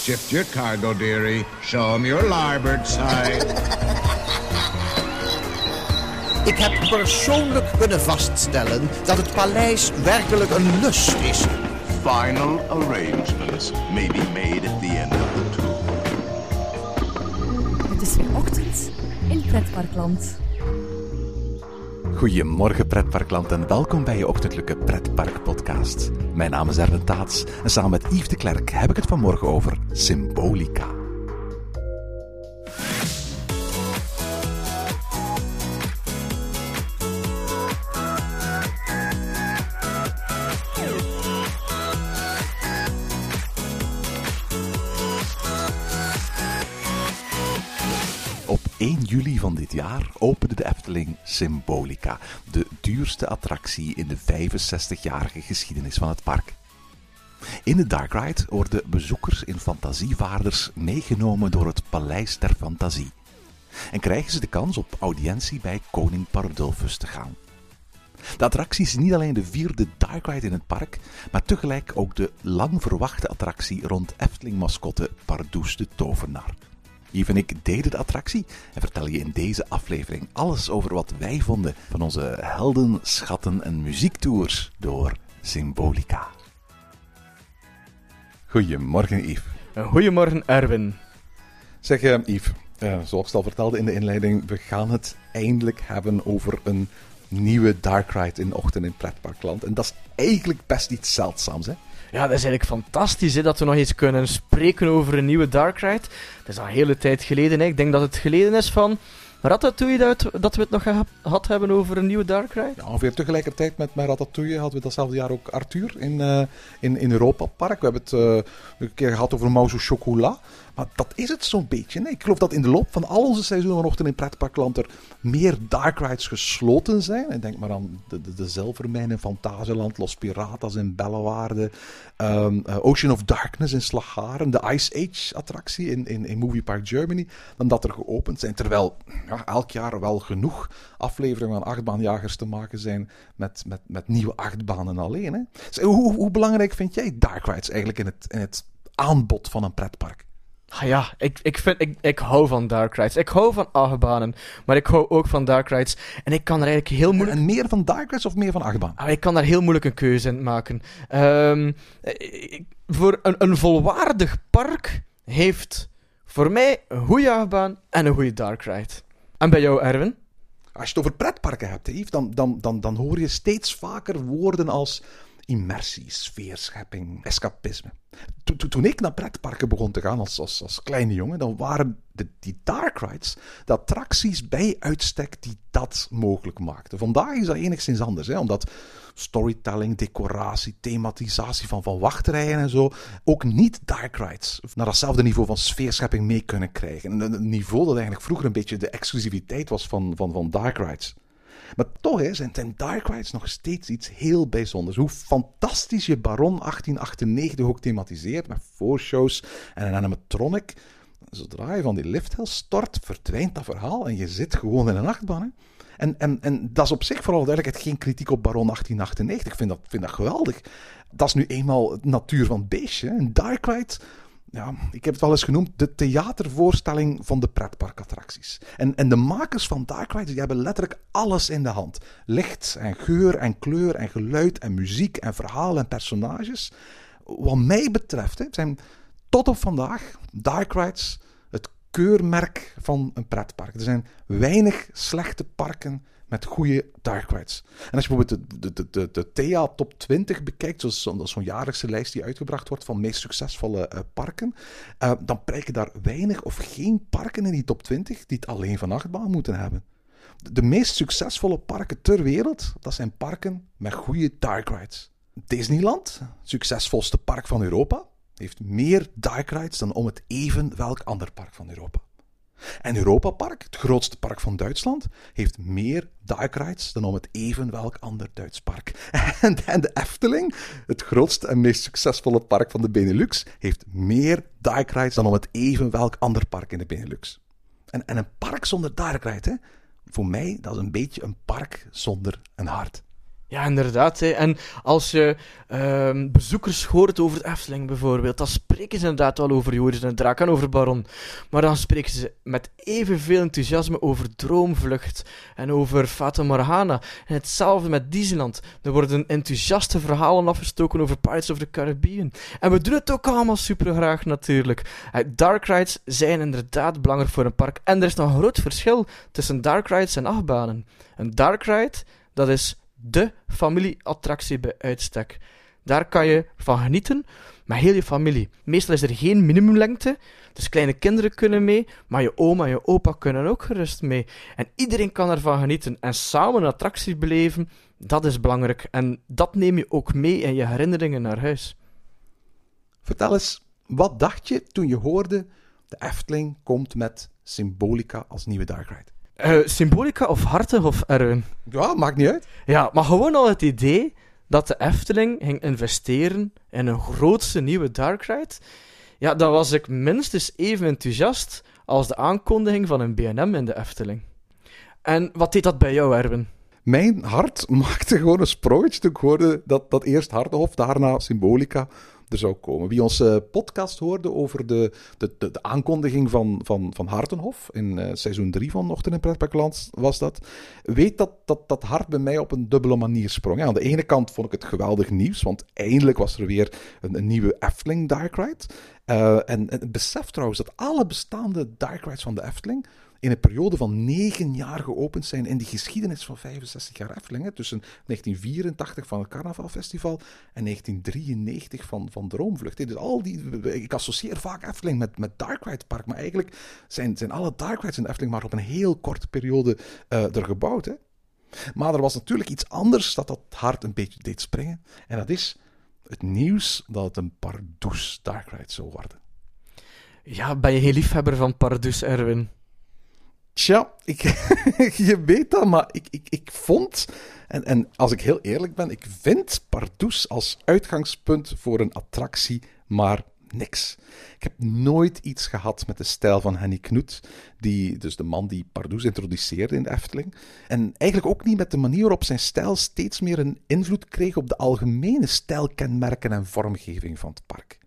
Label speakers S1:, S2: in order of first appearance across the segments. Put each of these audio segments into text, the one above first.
S1: Shift your cargo, dearie. Show 'em your larboard side.
S2: Ik heb persoonlijk kunnen vaststellen dat het paleis werkelijk een lust is.
S3: Final arrangements may be made at the end of the tour.
S4: Het is weer ochtend in Pretparkland.
S5: Goedemorgen pretparkland en welkom bij je ochtendelijke pretpark podcast. Mijn naam is Erwin Taats en samen met Yves de Klerk heb ik het vanmorgen over symbolica. Op 1 juli van dit jaar opende de Efteling Symbolica, de duurste attractie in de 65-jarige geschiedenis van het park. In de Dark Ride worden bezoekers in fantasievaarders meegenomen door het Paleis der Fantasie en krijgen ze de kans op audiëntie bij koning Pardulfus te gaan. De attractie is niet alleen de vierde Dark Ride in het park, maar tegelijk ook de lang verwachte attractie rond Efteling-mascotte Pardoes de Tovenaar. Yves en ik deden de attractie en vertellen je in deze aflevering alles over wat wij vonden van onze helden, schatten en muziektours door Symbolica. Goedemorgen Yves.
S6: Goedemorgen Erwin.
S5: Zeg eh, Yves, eh, zoals ik al vertelde in de inleiding, we gaan het eindelijk hebben over een nieuwe Dark Ride in Ochtend in Pretparkland. En dat is eigenlijk best iets zeldzaams hè.
S6: Ja, dat is eigenlijk fantastisch hè, dat we nog eens kunnen spreken over een nieuwe Dark Ride. Dat is al een hele tijd geleden. Hè. Ik denk dat het geleden is van Ratatouille dat, dat we het nog gehad hebben over een nieuwe Dark Ride.
S5: Ongeveer tegelijkertijd met, met Ratatouille hadden we datzelfde jaar ook Arthur in, eh, in, in Europa Park. We hebben het eh, een keer gehad over au Chocolat. Maar dat is het zo'n beetje. Nee, ik geloof dat in de loop van al onze seizoenen vanochtend in Pretparkland er meer Dark Rides gesloten zijn. Ik denk maar aan de, de, de Zilvermijn in Fantasieland, Los Piratas in Bellewaarde, um, Ocean of Darkness in Slagharen, de Ice Age attractie in, in, in Movie Park Germany, dan dat er geopend zijn. Terwijl ja, elk jaar wel genoeg afleveringen van achtbaanjagers te maken zijn met, met, met nieuwe achtbanen alleen. Hè. Dus hoe, hoe belangrijk vind jij Dark Rides eigenlijk in het, in het aanbod van een pretpark?
S6: Ah ja, ik, ik, vind, ik, ik hou van Dark Rides. Ik hou van achtbanen, maar ik hou ook van Dark Rides. En ik kan er eigenlijk heel moeilijk...
S5: En meer van Dark Rides of meer van achtbaan?
S6: Ah, ik kan daar heel moeilijk een keuze in maken. Um, voor een, een volwaardig park heeft voor mij een goede achtbaan en een goede Dark Ride. En bij jou, Erwin?
S5: Als je het over pretparken hebt, Yves, dan, dan, dan, dan hoor je steeds vaker woorden als immersie, sfeerschepping, escapisme. Toen ik naar pretparken begon te gaan als, als, als kleine jongen, dan waren de, die dark rides de attracties bij uitstek die dat mogelijk maakten. Vandaag is dat enigszins anders, hè, omdat storytelling, decoratie, thematisatie van, van wachtrijen en zo ook niet dark rides naar datzelfde niveau van sfeerschepping mee kunnen krijgen. Een, een niveau dat eigenlijk vroeger een beetje de exclusiviteit was van, van, van dark rides. Maar toch hè, zijn, zijn Dark Rides nog steeds iets heel bijzonders. Hoe fantastisch je Baron 1898 ook thematiseert met voorshows en een animatronic. Zodra je van die lifthill stort, verdwijnt dat verhaal en je zit gewoon in een achtbaan. Hè. En, en, en dat is op zich vooral duidelijk geen kritiek op Baron 1898. Ik vind dat, vind dat geweldig. Dat is nu eenmaal het natuur van het beestje. Een Dark Ride ja, ik heb het wel eens genoemd, de theatervoorstelling van de pretparkattracties. En, en de makers van Dark Rides, die hebben letterlijk alles in de hand. Licht en geur en kleur en geluid en muziek en verhaal en personages. Wat mij betreft hè, zijn tot op vandaag Dark Rides het keurmerk van een pretpark. Er zijn weinig slechte parken met goede dark rides. En als je bijvoorbeeld de, de, de, de TEA Top 20 bekijkt, zoals zo'n zo jaarlijkse lijst die uitgebracht wordt van meest succesvolle uh, parken, uh, dan prijken daar weinig of geen parken in die top 20 die het alleen van achtbaan moeten hebben. De, de meest succesvolle parken ter wereld, dat zijn parken met goede dark rides. Disneyland, succesvolste park van Europa, heeft meer dark rides dan om het even welk ander park van Europa. En Europa Park, het grootste park van Duitsland, heeft meer dark rides dan om het even welk ander Duits park. En, de Efteling, het grootste en meest succesvolle park van de Benelux, heeft meer dark rides dan om het even welk ander park in de Benelux. En, en een park zonder dark hè, voor mij, dat is een beetje een park zonder een hart.
S6: Ja, inderdaad. Hè. En als je ehm, bezoekers hoort over de Efteling bijvoorbeeld, dan spreken ze inderdaad wel over Joris en Draak en over Baron. Maar dan spreken ze met evenveel enthousiasme over Droomvlucht en over Fata Morgana. En hetzelfde met Disneyland. Er worden enthousiaste verhalen afgestoken over Pirates of the Caribbean. En we doen het ook allemaal super graag natuurlijk. Eh, Dark rides zijn inderdaad belangrijk voor een park. En er is een groot verschil tussen dark rides en achtbanen. Een dark ride, dat is de familieattractie bij uitstek. Daar kan je van genieten met heel je familie. Meestal is er geen minimumlengte, dus kleine kinderen kunnen mee, maar je oma en je opa kunnen ook gerust mee. En iedereen kan ervan genieten en samen een attractie beleven, dat is belangrijk. En dat neem je ook mee in je herinneringen naar huis.
S5: Vertel eens, wat dacht je toen je hoorde de Efteling komt met Symbolica als nieuwe Dark Ride?
S6: Eh, symbolica of hartig of Erwin?
S5: Ja, maakt niet uit.
S6: Ja, maar gewoon al het idee dat de Efteling ging investeren in een grootste nieuwe Dark Ride. Ja, dan was ik minstens even enthousiast als de aankondiging van een BNM in de Efteling. En wat deed dat bij jou, Erwin?
S5: Mijn hart maakte gewoon een sprongetje toen ik hoorde dat, dat eerst Hartenhof, daarna Symbolica er zou komen. Wie onze podcast hoorde over de, de, de, aankondiging van, van, van Hartenhof, in eh, seizoen 3 van Ochtend in Pretparkland was dat, weet dat, dat dat hart bij mij op een dubbele manier sprong. Ja, aan de ene kant vond ik het geweldig nieuws, want eindelijk was er weer een, nieuwe Efteling Dark Ride. Eh, en, en besef trouwens dat alle bestaande Dark Rides van de Efteling in een periode van negen jaar geopend zijn in die geschiedenis van 65 jaar Efteling. Tussen 1984 van het Carnavalfestival en 1993 van, van Droomvlucht. Dus al die, ik associeer vaak Efteling met, met Dark Ride Park, maar eigenlijk zijn, zijn alle Dark Rides in Efteling maar op een heel korte periode eh, er gebouwd. Hè. Maar er was natuurlijk iets anders dat dat hart een beetje deed springen. En dat is het nieuws dat het een Pardoes Dark Ride zou worden.
S6: Ja, ben je heel liefhebber van Pardoes, Erwin?
S5: Tja, je weet dat, maar ik, ik, ik vond, en, en als ik heel eerlijk ben, ik vind Pardoes als uitgangspunt voor een attractie maar niks. Ik heb nooit iets gehad met de stijl van Henny Knoet, die, dus de man die Pardoes introduceerde in de Efteling. En eigenlijk ook niet met de manier waarop zijn stijl steeds meer een invloed kreeg op de algemene stijlkenmerken en vormgeving van het park.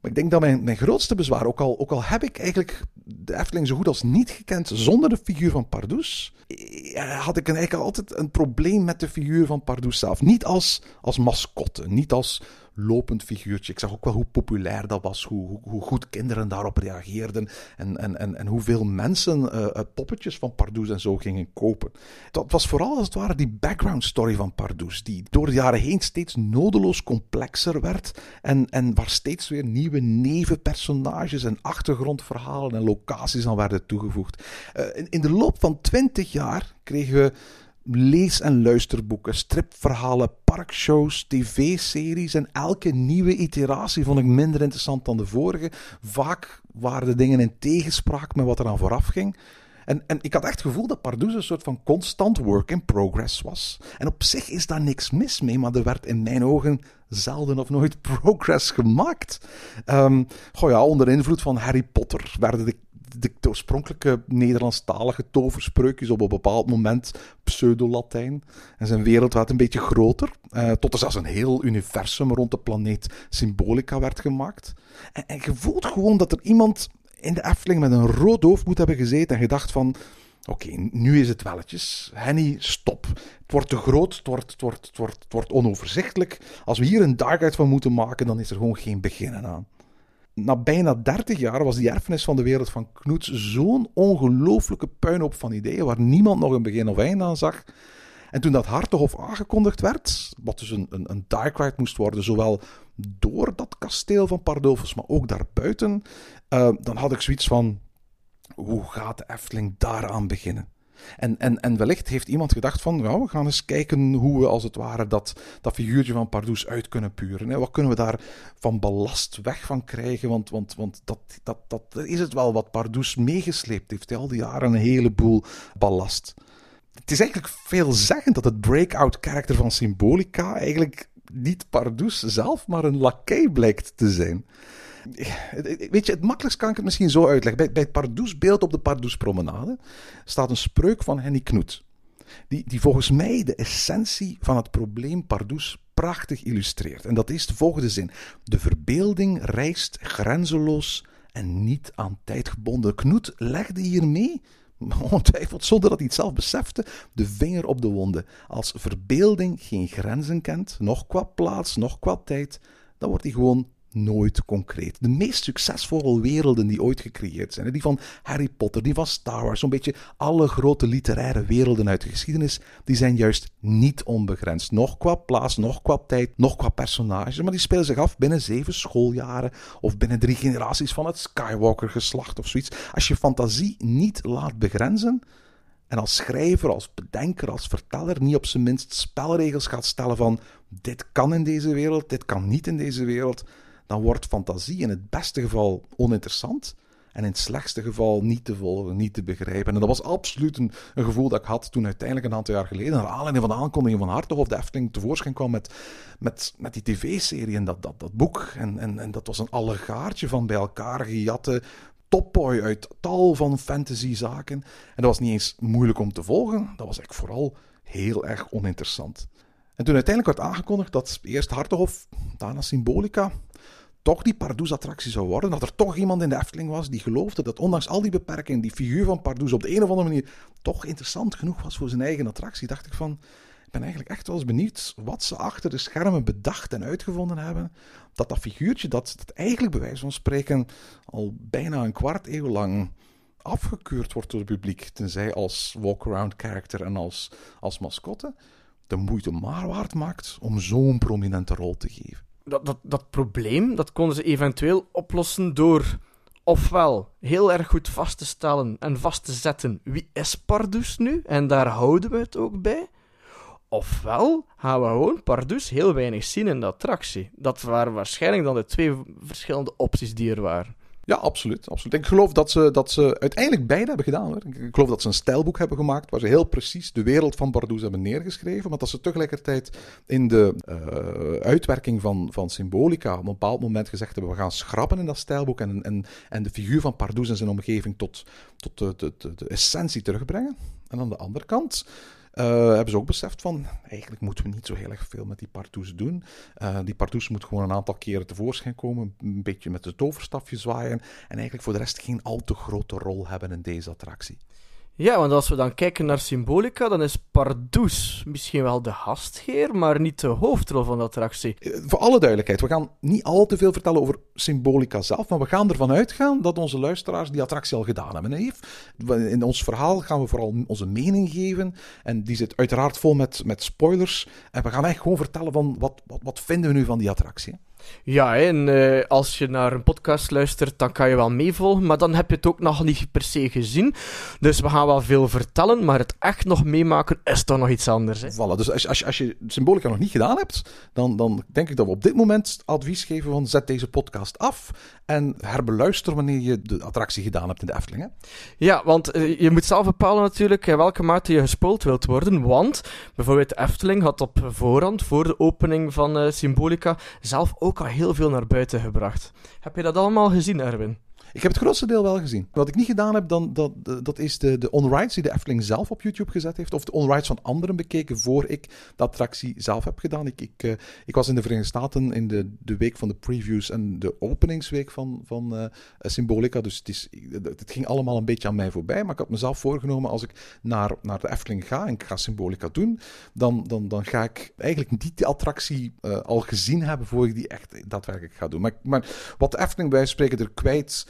S5: Maar ik denk dat mijn, mijn grootste bezwaar, ook al, ook al heb ik eigenlijk de Efteling zo goed als niet gekend zonder de figuur van Pardoes, eh, had ik eigenlijk altijd een probleem met de figuur van Pardoes zelf. Niet als, als mascotte, niet als lopend figuurtje. Ik zag ook wel hoe populair dat was, hoe, hoe, hoe goed kinderen daarop reageerden en, en, en, en hoeveel mensen eh, eh, poppetjes van Pardoes en zo gingen kopen. Dat was vooral als het ware die background story van Pardoes, die door de jaren heen steeds nodeloos complexer werd en, en waar steeds weer nieuwe nevenpersonages en achtergrondverhalen en locaties aan werden toegevoegd. Eh, in, in de loop van twintig jaar kregen we lees- en luisterboeken, stripverhalen, parkshows, tv-series en elke nieuwe iteratie vond ik minder interessant dan de vorige. Vaak waren de dingen in tegenspraak met wat er aan vooraf ging. En, en ik had echt het gevoel dat Pardoes een soort van constant work in progress was. En op zich is daar niks mis mee, maar er werd in mijn ogen zelden of nooit progress gemaakt. Ehm goh ja, onder invloed van Harry Potter werden de de, oorspronkelijke Nederlandstalige toverspreukjes op een bepaald moment pseudo-Latijn. En zijn wereld werd een beetje groter. eh, tot er zelfs een heel universum rond de planeet Symbolica werd gemaakt. En, je voelt gewoon dat er iemand in de Efteling met een rood hoofd moet hebben gezeten en gedacht van... Oké, nu is het welletjes. Henny, stop. Het wordt te groot, het wordt, het, wordt, het, wordt, het wordt onoverzichtelijk. Als we hier een dark ride van moeten maken, dan is er gewoon geen beginnen aan na bijna 30 jaar was die erfenis van de wereld van Knoets zo'n ongelooflijke puinhoop van ideeën waar niemand nog een begin of einde aan zag. En toen dat Hartenhof aangekondigd werd, wat dus een, een, een dark moest worden, zowel door dat kasteel van Pardulfus, maar ook daarbuiten, eh, dan had ik zoiets van, hoe gaat de Efteling daaraan beginnen? En, en, en wellicht heeft iemand gedacht van, ja, we gaan eens kijken hoe we als het ware dat, dat figuurtje van Pardoes uit kunnen puren. Hè. Wat kunnen we daar van ballast weg van krijgen? Want, want, want dat, dat, dat is het wel wat Pardoes meegesleept heeft. Al die jaren een heleboel ballast. Het is eigenlijk veelzeggend dat het breakout karakter van Symbolica eigenlijk niet Pardoes zelf, maar een lakij blijkt te zijn. Weet je, het makkelijkst kan ik het misschien zo uitleggen. Bij, bij het Pardoesbeeld op de Pardoespromenade staat een spreuk van Henny Knoet. die, die volgens mij de essentie van het probleem Pardoes prachtig illustreert. En dat is de volgende zin. De verbeelding reist grenzeloos en niet aan tijd gebonden. Knoet legde hiermee, ongetwijfeld zonder dat hij het zelf besefte, de vinger op de wonde. Als verbeelding geen grenzen kent, nog qua plaats, nog qua tijd, dan wordt hij gewoon nooit concreet. De meest succesvolle werelden die ooit gecreëerd zijn, die van Harry Potter, die van Star Wars, zo'n beetje alle grote literaire werelden uit de geschiedenis, die zijn juist niet onbegrensd. Nog qua plaats, nog qua tijd, nog qua personages, maar die spelen zich af binnen zeven schooljaren of binnen drie generaties van het Skywalker-geslacht of zoiets. Als je fantasie niet laat begrenzen, en als schrijver, als bedenker, als verteller niet op zijn minst spelregels gaat stellen van dit kan in deze wereld, dit kan niet in deze wereld, dan wordt fantasie in het beste geval oninteressant. En in het slechtste geval niet te volgen, niet te begrijpen. En dat was absoluut een, gevoel dat ik had toen uiteindelijk een aantal jaar geleden, naar aanleiding van de aankondiging van Hartog of de Efteling, tevoorschijn kwam met, met, met die tv-serie en dat, dat, dat boek. En, en, en dat was een allegaartje van bij elkaar gejatte topboy uit tal van fantasyzaken. En dat was niet eens moeilijk om te volgen, dat was eigenlijk vooral heel erg oninteressant. En toen uiteindelijk werd aangekondigd dat eerst Hartoghof, daarna Symbolica, toch die Pardoes-attractie zou worden. Dat er toch iemand in de Efteling was die geloofde dat ondanks al die beperkingen, die figuur van Pardoes op de een of andere manier toch interessant genoeg was voor zijn eigen attractie. Dacht ik van, ik ben eigenlijk echt wel eens benieuwd wat ze achter de schermen bedacht en uitgevonden hebben. Dat dat figuurtje, dat, dat eigenlijk bij wijze van spreken al bijna een kwart eeuw lang afgekeurd wordt door het publiek. Tenzij als walk-around character en als, als mascotte. De moeite maar waard maakt om zo'n prominente rol te geven
S6: dat, dat, dat probleem dat konden ze eventueel oplossen door ofwel heel erg goed vast te stellen en vast te zetten wie is Pardoes nu, en daar houden we het ook bij. Ofwel gaan we gewoon Pardoes heel weinig zien in de attractie. Dat waren waarschijnlijk dan de twee verschillende opties die er waren.
S5: Ja, absoluut, absoluut. Ik geloof dat ze, dat ze uiteindelijk beide hebben gedaan. Hoor. Ik geloof dat ze een stijlboek hebben gemaakt waar ze heel precies de wereld van Bardoes hebben neergeschreven. Maar dat ze tegelijkertijd in de uh, uitwerking van, van Symbolica op een bepaald moment gezegd hebben: we gaan schrappen in dat stijlboek en, en, en de figuur van Pardoes en zijn omgeving tot, tot de, de, de essentie terugbrengen. En aan de andere kant uh, hebben ze ook beseft van, eigenlijk moeten we niet zo heel erg veel met die partoes doen. Uh, die partoes moet gewoon een aantal keren tevoorschijn komen, een beetje met de toverstafje zwaaien en eigenlijk voor de rest geen al te grote rol hebben in deze attractie.
S6: Ja, want als we dan kijken naar Symbolica, dan is Pardoes misschien wel de gastheer, maar niet de hoofdrol van de attractie.
S5: Eh, voor alle duidelijkheid, we gaan niet al te veel vertellen over Symbolica zelf, maar we gaan ervan uitgaan dat onze luisteraars die attractie al gedaan hebben. In ons verhaal gaan we vooral onze mening geven, en die zit uiteraard vol met, met spoilers. En we gaan eigenlijk gewoon vertellen van wat, wat, wat vinden we nu van die attractie.
S6: Ja, en uh, als je naar een podcast luistert, dan kan je wel meevolgen, maar dan heb je het ook nog niet per se gezien. Dus we gaan wel veel vertellen, maar het echt nog meemaken is toch nog iets anders. Hè?
S5: Voilà, dus als, als, als je Symbolica nog niet gedaan hebt, dan, dan denk ik dat we op dit moment advies geven van zet deze podcast af en herbeluister wanneer je de attractie gedaan hebt in de Efteling. Hè?
S6: Ja, want uh, je moet zelf bepalen natuurlijk in welke mate je gespoeld wilt worden, want bijvoorbeeld de Efteling had op voorhand, voor de opening van uh, Symbolica, zelf ook ook al heel veel naar buiten gebracht. Heb je dat allemaal gezien, Erwin?
S5: Ik heb het grootste deel wel gezien. Wat ik niet gedaan heb, dan, dat, dat is de, de on-rides die de Efteling zelf op YouTube gezet heeft. Of de on-rides van anderen bekeken voor ik de attractie zelf heb gedaan. Ik, ik, uh, ik was in de Verenigde Staten in de, de week van de previews en de openingsweek van, van uh, Symbolica. Dus het, is, het ging allemaal een beetje aan mij voorbij. Maar ik had mezelf voorgenomen, als ik naar, naar de Efteling ga en ik ga Symbolica doen, dan, dan, dan ga ik eigenlijk niet die attractie uh, al gezien hebben voor ik die echt daadwerkelijk ga doen. Maar, maar wat de Efteling bij spreken er kwijt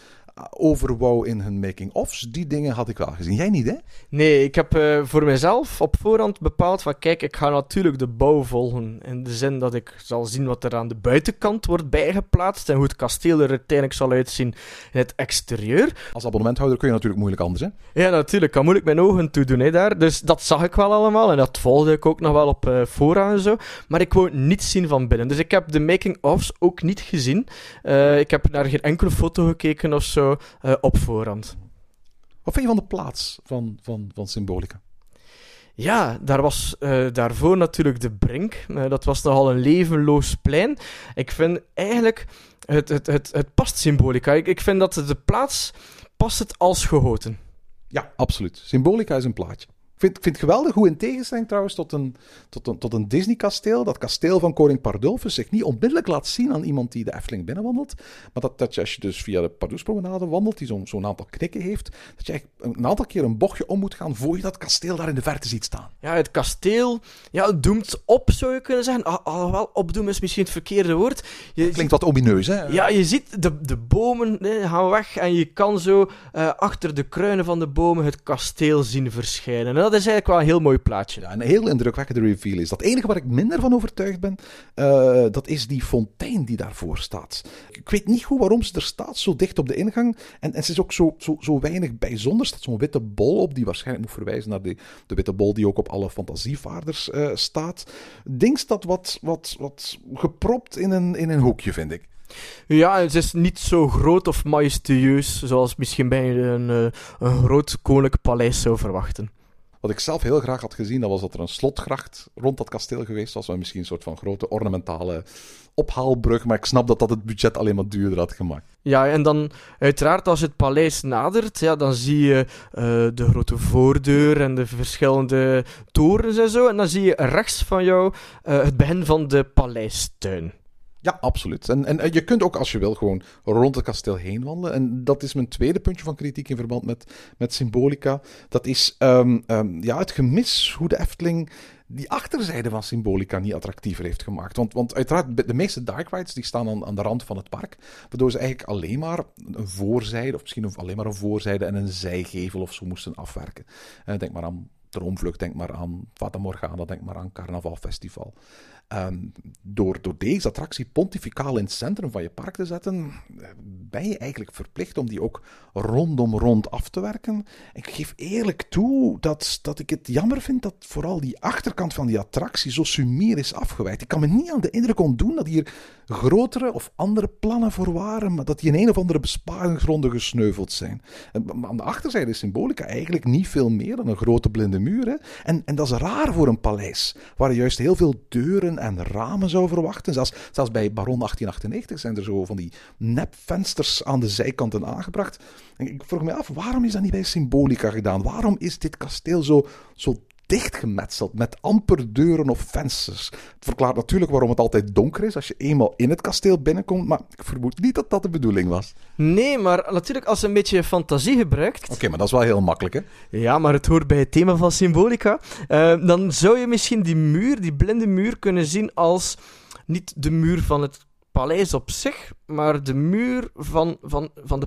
S5: over wou in hun making-ofs. Die dingen had ik wel gezien. Jij niet, hè?
S6: Nee, ik heb uh, voor mezelf op voorhand bepaald van kijk, ik ga natuurlijk de bouw volgen. In de zin dat ik zal zien wat er aan de buitenkant wordt bijgeplaatst en hoe het kasteel er uiteindelijk zal uitzien in het exterieur.
S5: Als abonnementhouder kun je natuurlijk moeilijk anders, hè?
S6: Ja, natuurlijk. Kan moeilijk mijn ogen toe doen, hè, daar. Dus dat zag ik wel allemaal en dat volgde ik ook nog wel op uh, vooraan en zo. Maar ik wou niets zien van binnen. Dus ik heb de making-ofs ook niet gezien. Uh, ik heb naar geen enkele foto gekeken of zo uh, op voorhand.
S5: Wat vind je van de plaats van, van, van Symbolica?
S6: Ja, daar was uh, daarvoor natuurlijk de Brink. Uh, dat was nogal een levenloos plein. Ik vind eigenlijk, het, het, het, het past Symbolica. Ik, ik vind dat de plaats past het als gehoten.
S5: Ja, absoluut. Symbolica is een plaatje. Ik vind, ik vind het geweldig hoe in tegenstelling trouwens tot een, tot een, tot een Disney-kasteel, dat kasteel van koning Pardulfus zich niet onmiddellijk laat zien aan iemand die de Efteling binnenwandelt, maar dat, dat je als je dus via de Pardoespromenade wandelt, die zo'n zo'n aantal knikken heeft, dat je eigenlijk een aantal keer een bochtje om moet gaan voor je dat kasteel daar in de verte ziet staan.
S6: Ja, het kasteel ja, het doemt op, zou je kunnen zeggen. Al- Alhoewel, opdoen is misschien het verkeerde woord. Je,
S5: Klinkt wat omineus, hè?
S6: Ja, je ziet de, de bomen hè, gaan weg en je kan zo eh, achter de kruinen van de bomen het kasteel zien verschijnen. En dat is eigenlijk wel een heel mooi plaatje.
S5: Ja, een heel indrukwekkende reveal is dat. Het enige waar ik minder van overtuigd ben, eh, dat is die fontein die daarvoor staat. Ik weet niet goed waarom ze er staat, zo dicht op de ingang. En, en ze is ook zo, zo, zo weinig bijzonder. Er staat zo'n witte bol op, die waarschijnlijk moet verwijzen naar de, de witte bol die ook op alle fantasievaarders eh, staat. Ding staat wat, wat, wat gepropt in een, in een hoekje, vind ik.
S6: Ja, het is niet zo groot of majestueus zoals misschien bij een, eh, een groot koninklijk paleis zou verwachten.
S5: Wat ik zelf heel graag had gezien, dat was dat er een slotgracht rond dat kasteel geweest was. Met misschien een soort van grote ornamentale ophaalbrug. Maar ik snap dat dat het budget alleen maar duurder had gemaakt.
S6: Ja, en dan uiteraard als je het paleis nadert, ja, dan zie je eh, de grote voordeur en de verschillende torens en zo. En dan zie je rechts van jou eh, het begin van de paleistuin.
S5: Ja, absoluut. En, en eh, je kunt ook, als je wil, gewoon rond het kasteel heen wandelen. En dat is mijn tweede puntje van kritiek in verband met, met Symbolica. Dat is ehm, ehm, ja, het gemis hoe de Efteling die achterzijde van Symbolica niet attractiever heeft gemaakt. Want, want uiteraard, de meeste dark rides die staan aan, aan de rand van het park. Waardoor ze eigenlijk alleen maar een voorzijde, of misschien alleen maar een voorzijde en een zijgevel of zo moesten afwerken. Eh, denk maar aan Droomvlucht, denk maar aan Fata Morgana, denk maar aan Carnaval Festival. Ehm, door, door deze attractie pontificaal in het centrum van je park te zetten, eh, ben je eigenlijk verplicht om die ook rondom rond af te werken. Ik geef eerlijk toe dat, dat ik het jammer vind dat vooral die achterkant van die attractie zo sumier is afgewijkt. Ik kan me niet aan de indruk ontdoen dat hier grotere of andere plannen voor waren, maar dat die in een of andere besparingsronde gesneuveld zijn. En, aan de achterzijde is Symbolica eigenlijk niet veel meer dan een grote blinde muur. En, en dat is raar voor een paleis, waar juist heel veel deuren en ramen zou verwachten. Zelfs, zelfs bij Baron 1898 zijn er zo van die nepvensters aan de zijkanten aangebracht. Ik vroeg me af, waarom is dat niet bij Symbolica gedaan? Waarom is dit kasteel zo, zo dichtgemetseld met amper deuren of vensters? Het verklaart natuurlijk waarom het altijd donker is als je eenmaal in het kasteel binnenkomt, maar ik vermoed niet dat dat de bedoeling was.
S6: Nee, maar natuurlijk als je een beetje fantasie gebruikt.
S5: Oké, maar dat is wel heel makkelijk, hè?
S6: Ja, maar het hoort bij het thema van Symbolica. eh, dan zou je misschien die muur, die blinde muur, kunnen zien als niet de muur van het paleis op zich, maar de muur van, van, van de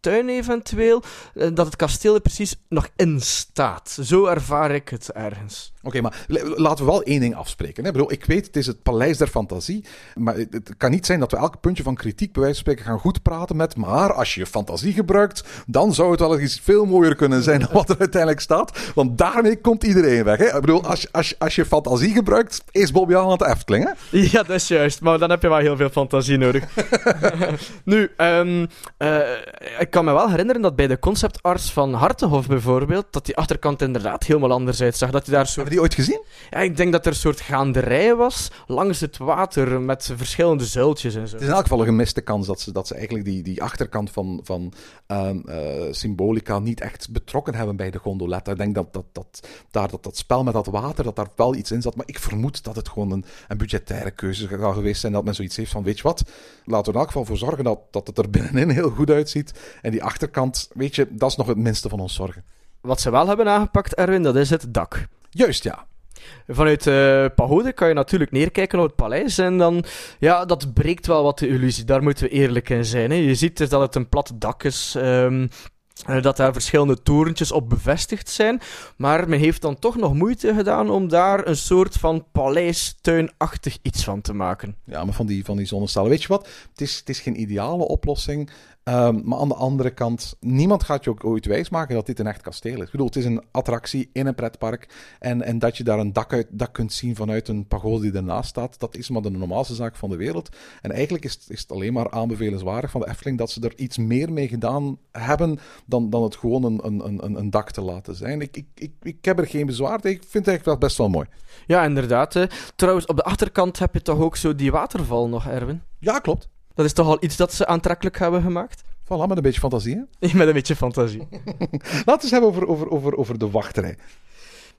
S6: paleistuin eventueel. eh, dat het kasteel er precies nog in staat. Zo ervaar ik het ergens.
S5: Oké, maar laten we wel één ding afspreken. Hè? Ik, bedoel, ik weet, het is het paleis der fantasie. Maar het, het kan niet zijn dat we elk puntje van kritiek, bij wijze van spreken, gaan goed praten met. Maar als je je fantasie gebruikt, dan zou het wel eens veel mooier kunnen zijn dan wat er uiteindelijk staat. Want daarmee komt iedereen weg. Hè? Ik bedoel, als, je- als, als je fantasie gebruikt, is Bobby aan het Efteling. Hè?
S6: Ja, dat is juist. Maar dan heb je wel heel veel fantasie nodig. nu, ehm, eh, ik kan me wel herinneren dat bij de concept arts van Hartenhof bijvoorbeeld, dat die achterkant inderdaad helemaal anders uitzag. Dat hij daar soort
S5: Hebben die ooit gezien?
S6: Ja, ik denk dat er een soort gaanderij was langs het water met verschillende zuiltjes en zo.
S5: Het is in elk geval een gemiste kans dat ze, dat ze eigenlijk die, die achterkant van, van ehm, eh, Symbolica niet echt betrokken hebben bij de gondoletta. Ik denk dat, dat, dat, daar, dat dat spel met dat water, dat daar wel iets in zat. Maar ik vermoed dat het gewoon een, een budgettaire keuze zou geweest zijn. Dat men zoiets heeft van, weet je wat, laten we er in elk geval voor zorgen dat, dat het er binnenin heel goed uitziet. En die achterkant, weet je, dat is nog het minste van ons zorgen.
S6: Wat ze wel hebben aangepakt, Erwin, dat is het dak.
S5: Juist, ja.
S6: Vanuit eh Pagode kan je natuurlijk neerkijken op het paleis en dan, ja, dat breekt wel wat de illusie. Daar moeten we eerlijk in zijn. Hè. Je ziet dus dat het een plat dak is, ehm, eh, dat daar verschillende torentjes op bevestigd zijn, maar men heeft dan toch nog moeite gedaan om daar een soort van paleistuinachtig iets van te maken.
S5: Ja, maar van die, van die zonnestalen. Weet je wat? Het is, het is geen ideale oplossing. Ehm, maar aan de andere kant, niemand gaat je ook ooit wijsmaken dat dit een echt kasteel is. Ik bedoel, het is een attractie in een pretpark. En, en dat je daar een dak, uit, dak kunt zien vanuit een pagode die ernaast staat, dat is maar de normaalste zaak van de wereld. En eigenlijk is, het- is het alleen maar aanbevelenswaardig van de Efteling dat ze er iets meer mee gedaan hebben dan, dan het gewoon een, een, een, een dak te laten zijn. Ik, ik, ik, ik heb er geen bezwaar tegen. Ik vind het eigenlijk best wel mooi.
S6: Ja, inderdaad. Hè. Trouwens, op de achterkant heb je toch ook zo die waterval nog, Erwin?
S5: Ja, klopt.
S6: Dat is toch al iets dat ze aantrekkelijk hebben gemaakt?
S5: Voilà, met een beetje fantasie. Hè?
S6: Met een beetje fantasie.
S5: Laten we het eens hebben over, over, over, over de wachtrij.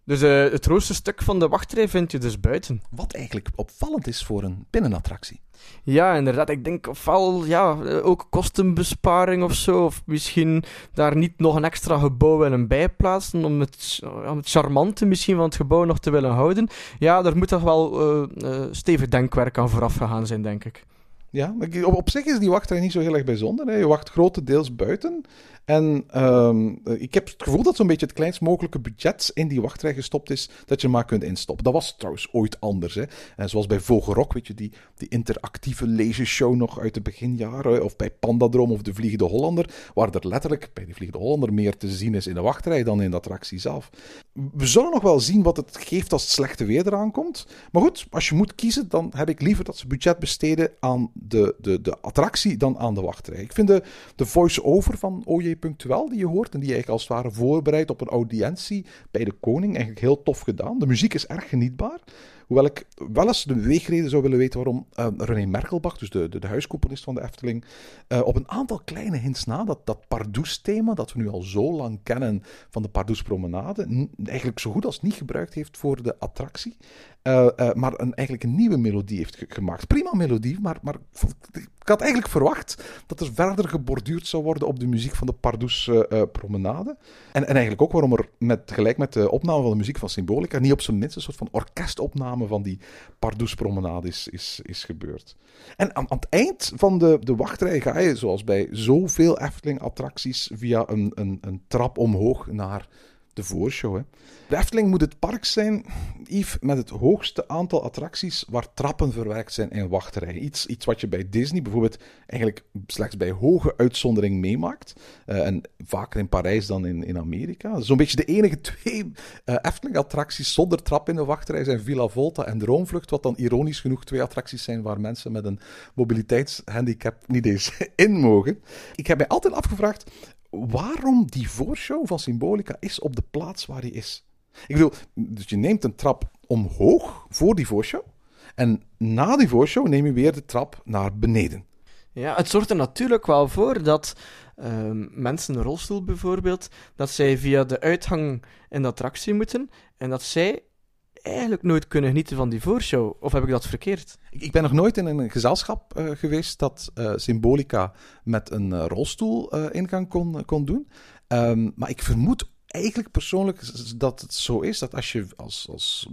S6: Dus eh, het grootste stuk van de wachtrij vind je dus buiten.
S5: Wat eigenlijk opvallend is voor een binnenattractie.
S6: Ja, inderdaad. Ik denk ofwel ja, eh, ook kostenbesparing of zo. Of misschien daar niet nog een extra gebouw willen bijplaatsen. Om het, om het charmante misschien van het gebouw nog te willen houden. Ja, daar moet toch wel eh, eh, stevig denkwerk aan vooraf gegaan zijn, denk ik.
S5: Ja, op, op zich is die wachtrij niet zo heel erg bijzonder. Hè. Je wacht grotendeels buiten. En ehm, ik heb het gevoel dat zo'n beetje het kleinst mogelijke budget in die wachtrij gestopt is, dat je maar kunt instoppen. Dat was trouwens ooit anders. Hè. En zoals bij Vogelrok, weet je, die, die interactieve lasershow nog uit de beginjaren, of bij Pandadroom of de Vliegende Hollander, waar er letterlijk bij de Vliegende Hollander meer te zien is in de wachtrij dan in de attractie zelf. We zullen nog wel zien wat het geeft als het slechte weer eraan komt. Maar goed, als je moet kiezen, dan heb ik liever dat ze budget besteden aan de, de, de attractie dan aan de wachtrij. Ik vind de, de voice-over van OJ punctueel die je hoort en die je eigenlijk als het ware voorbereidt op een audiëntie bij de koning. Eigenlijk heel tof gedaan. De muziek is erg genietbaar. Hoewel ik wel eens de beweegreden zou willen weten waarom uh, René Merkelbach, dus de, de, huiscomponist van de Efteling, uh, op een aantal kleine hints na, dat, dat Pardoes-thema, dat we nu al zo lang kennen van de Pardoes-promenade, eigenlijk zo goed als niet gebruikt heeft voor de attractie. Uh, maar een, eigenlijk een nieuwe melodie heeft gemaakt. Prima melodie, maar, maar ik had eigenlijk verwacht dat er verder geborduurd zou worden op de muziek van de Pardoes-promenade. en, en eigenlijk ook waarom er met, gelijk met de opname van de muziek van Symbolica niet op zijn minst een soort van orkestopname van die Pardoes-promenade is, is, is gebeurd. En aan, aan, het eind van de, de wachtrij ga je, zoals bij zoveel Efteling-attracties, via een, een, een trap omhoog naar de voorshow. Hè. De Efteling moet het park zijn, Yves, met het hoogste aantal attracties waar trappen verwerkt zijn in wachtrijen. Iets, iets wat je bij Disney bijvoorbeeld eigenlijk slechts bij hoge uitzondering meemaakt. Uh, en vaker in Parijs dan in, in Amerika. Zo'n beetje de enige twee uh, Efteling-attracties zonder trap in de wachtrij zijn Villa Volta en Droomvlucht. Wat dan ironisch genoeg twee attracties zijn waar mensen met een mobiliteitshandicap niet eens in mogen. Ik heb mij altijd afgevraagd waarom die voorshow van Symbolica is op de plaats waar hij is. Ik bedoel, dus je neemt een trap omhoog voor die voorshow. En na die voorshow neem je weer de trap naar beneden.
S6: Ja, het zorgt er natuurlijk wel voor dat uh, mensen in een rolstoel bijvoorbeeld, dat zij via de uitgang in de attractie moeten en dat zij eigenlijk nooit kunnen genieten van die voorshow. Of heb ik dat verkeerd?
S5: Ik, ben nog nooit in een gezelschap uh, geweest dat uh, Symbolica met een uh, rolstoel ingang kon, kon doen. Um, maar ik vermoed eigenlijk persoonlijk dat het zo is dat als je als, als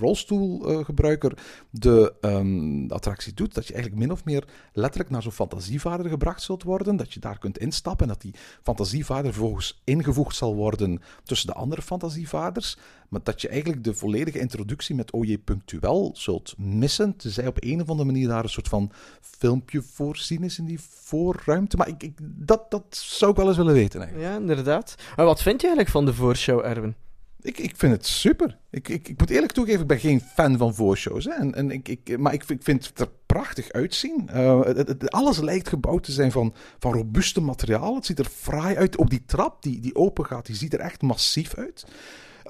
S5: rolstoelgebruiker de um, attractie doet, dat je eigenlijk min of meer letterlijk naar zo'n fantasievader gebracht zult worden, dat je daar kunt instappen en dat die fantasievader vervolgens ingevoegd zal worden tussen de andere fantasievaders, maar dat je eigenlijk de volledige introductie met OJ Punctueel zult missen, tenzij op een of andere manier daar een soort van filmpje voorzien is in die voorruimte. Maar ik, ik, dat, dat zou ik wel eens willen weten eigenlijk.
S6: Ja, inderdaad. Maar wat vind je eigenlijk van de voorshow, Erwin?
S5: Ik, ik vind het super. Ik, ik, ik moet eerlijk toegeven, ik ben geen fan van voorshows. Hè. En, en ik, ik, maar ik, ik vind het er prachtig uitzien. Uh, het, het, alles lijkt gebouwd te zijn van, van robuuste materiaal. Het ziet er fraai uit. Ook die trap die, die open gaat, die ziet er echt massief uit.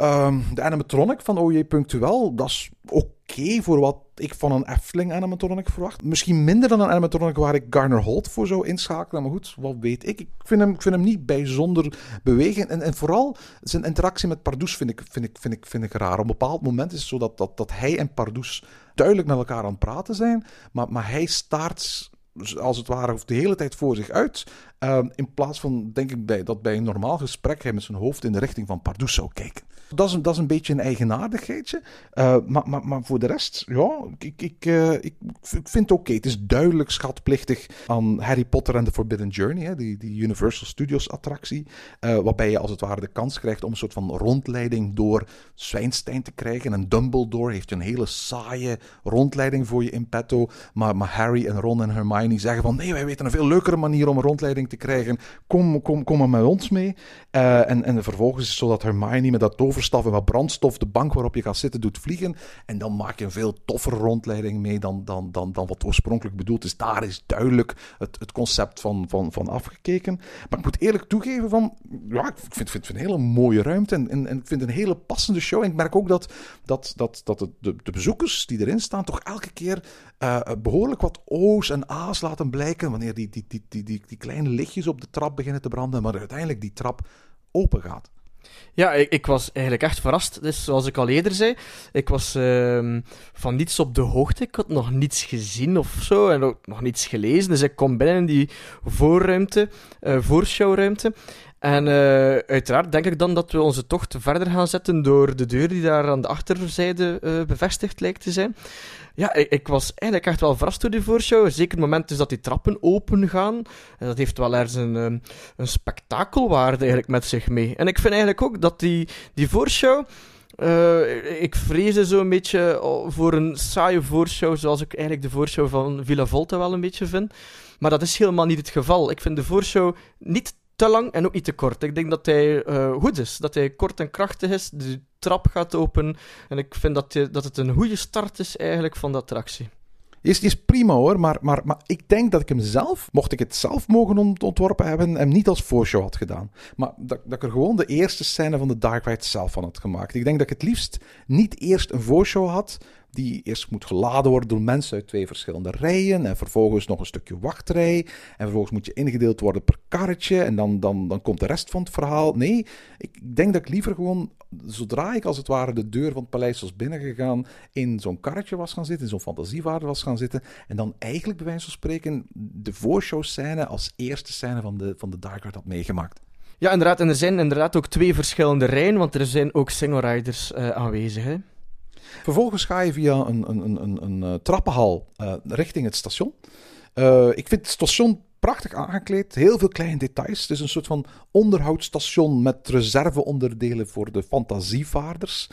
S5: Um, de animatronic van OJ Punctueel, dat is oké voor wat ik van een Efteling animatronic verwacht. Misschien minder dan een animatronic waar ik Garner Holt voor zou inschakelen. Maar goed, wat weet ik. Ik vind hem, ik vind hem niet bijzonder bewegen. En, en vooral zijn interactie met Pardoes vind ik, vind, ik, vind, ik, vind ik raar. Op een bepaald moment is het zo dat, dat, dat hij en Pardoes duidelijk met elkaar aan het praten zijn. Maar, maar hij staart als het ware de hele tijd voor zich uit. Uh, in plaats van, denk ik, bij, dat bij een normaal gesprek hij met zijn hoofd in de richting van Pardoes zou kijken. Dat is, dat is een beetje een eigenaardigheidje. Uh, maar, maar, maar voor de rest, ja, ik, ik, uh, ik, ik vind het oké. Het is duidelijk schatplichtig aan Harry Potter en The Forbidden Journey, hè, die, die Universal Studios attractie. Uh, waarbij je als het ware de kans krijgt om een soort van rondleiding door Zwijnstein te krijgen. En Dumbledore heeft een hele saaie rondleiding voor je in petto. Maar, maar Harry en Ron en Hermione zeggen van nee, wij weten een veel leukere manier om een rondleiding te krijgen. Kom, kom, kom maar met ons mee. en, en vervolgens is het zo dat Hermione met dat toverstaf en wat brandstof de bank waarop je gaat zitten doet vliegen. En dan maak je een veel toffere rondleiding mee dan, dan, dan, dan wat oorspronkelijk bedoeld is. Daar is duidelijk het, het concept van, van, van afgekeken. Maar ik moet eerlijk toegeven van, ja, ik vind, vind, vind een hele mooie ruimte en, en, en ik vind een hele passende show. En ik merk ook dat, dat, dat, dat de, de, bezoekers die erin staan toch elke keer uh, behoorlijk wat O's en A's laten blijken. Wanneer die, die, die, die, die, die kleine lichtjes op de trap beginnen te branden, maar uiteindelijk die trap open gaat.
S6: Ja, ik, ik was eigenlijk echt verrast. Dus zoals ik al eerder zei, ik was ehm, van niets op de hoogte. Ik had nog niets gezien of zo en ook nog niets gelezen. Dus ik kom binnen in die voorruimte, eh voorshowruimte. En eh, uiteraard denk ik dan dat we onze tocht verder gaan zetten door de deur die daar aan de achterzijde eh, bevestigd lijkt te zijn. Ja, ik, ik was eigenlijk echt wel verrast door die voorshow. Zeker het moment dus dat die trappen open gaan. En dat heeft wel ergens een, ehm, een spektakelwaarde eigenlijk met zich mee. En ik vind eigenlijk ook dat die, die voorshow... eh, ik vreesde zo een beetje oh, voor een saaie voorshow, zoals ik eigenlijk de voorshow van Villa Volta wel een beetje vind. Maar dat is helemaal niet het geval. Ik vind de voorshow niet te lang en ook niet te kort. Ik denk dat hij eh, goed is. Dat hij kort en krachtig is. De trap gaat open. En ik vind dat, dat het een goede start is eigenlijk van de attractie.
S5: Is, is prima hoor, maar, maar, maar ik denk dat ik hem zelf, mocht ik het zelf mogen ont- ontworpen hebben, hem niet als voorshow had gedaan. Maar dat, dat ik er gewoon de eerste scène van de Dark Ride zelf van had gemaakt. Ik denk dat ik het liefst niet eerst een voorshow had, die eerst moet geladen worden door mensen uit twee verschillende rijen. En vervolgens nog een stukje wachtrij. En vervolgens moet je ingedeeld worden per karretje. En dan, dan, dan komt de rest van het verhaal. Nee, ik denk dat ik liever gewoon, zodra ik als het ware de deur van het paleis was binnengegaan, in zo'n karretje was gaan zitten, in zo'n fantasiewaarde was gaan zitten. En dan eigenlijk, bij wijze van spreken, de voorshow-scène als eerste scène van de, van de Dark Ride had meegemaakt.
S6: Ja, inderdaad. En er zijn inderdaad ook twee verschillende rijen, want er zijn ook single riders eh, aanwezig. Hè?
S5: Vervolgens ga je via een, een, een, een, eh, trappenhal eh, richting het station. Eh, ik vind het station prachtig aangekleed. Heel veel kleine details. Het is een soort van onderhoudsstation met reserveonderdelen voor de fantasievaarders.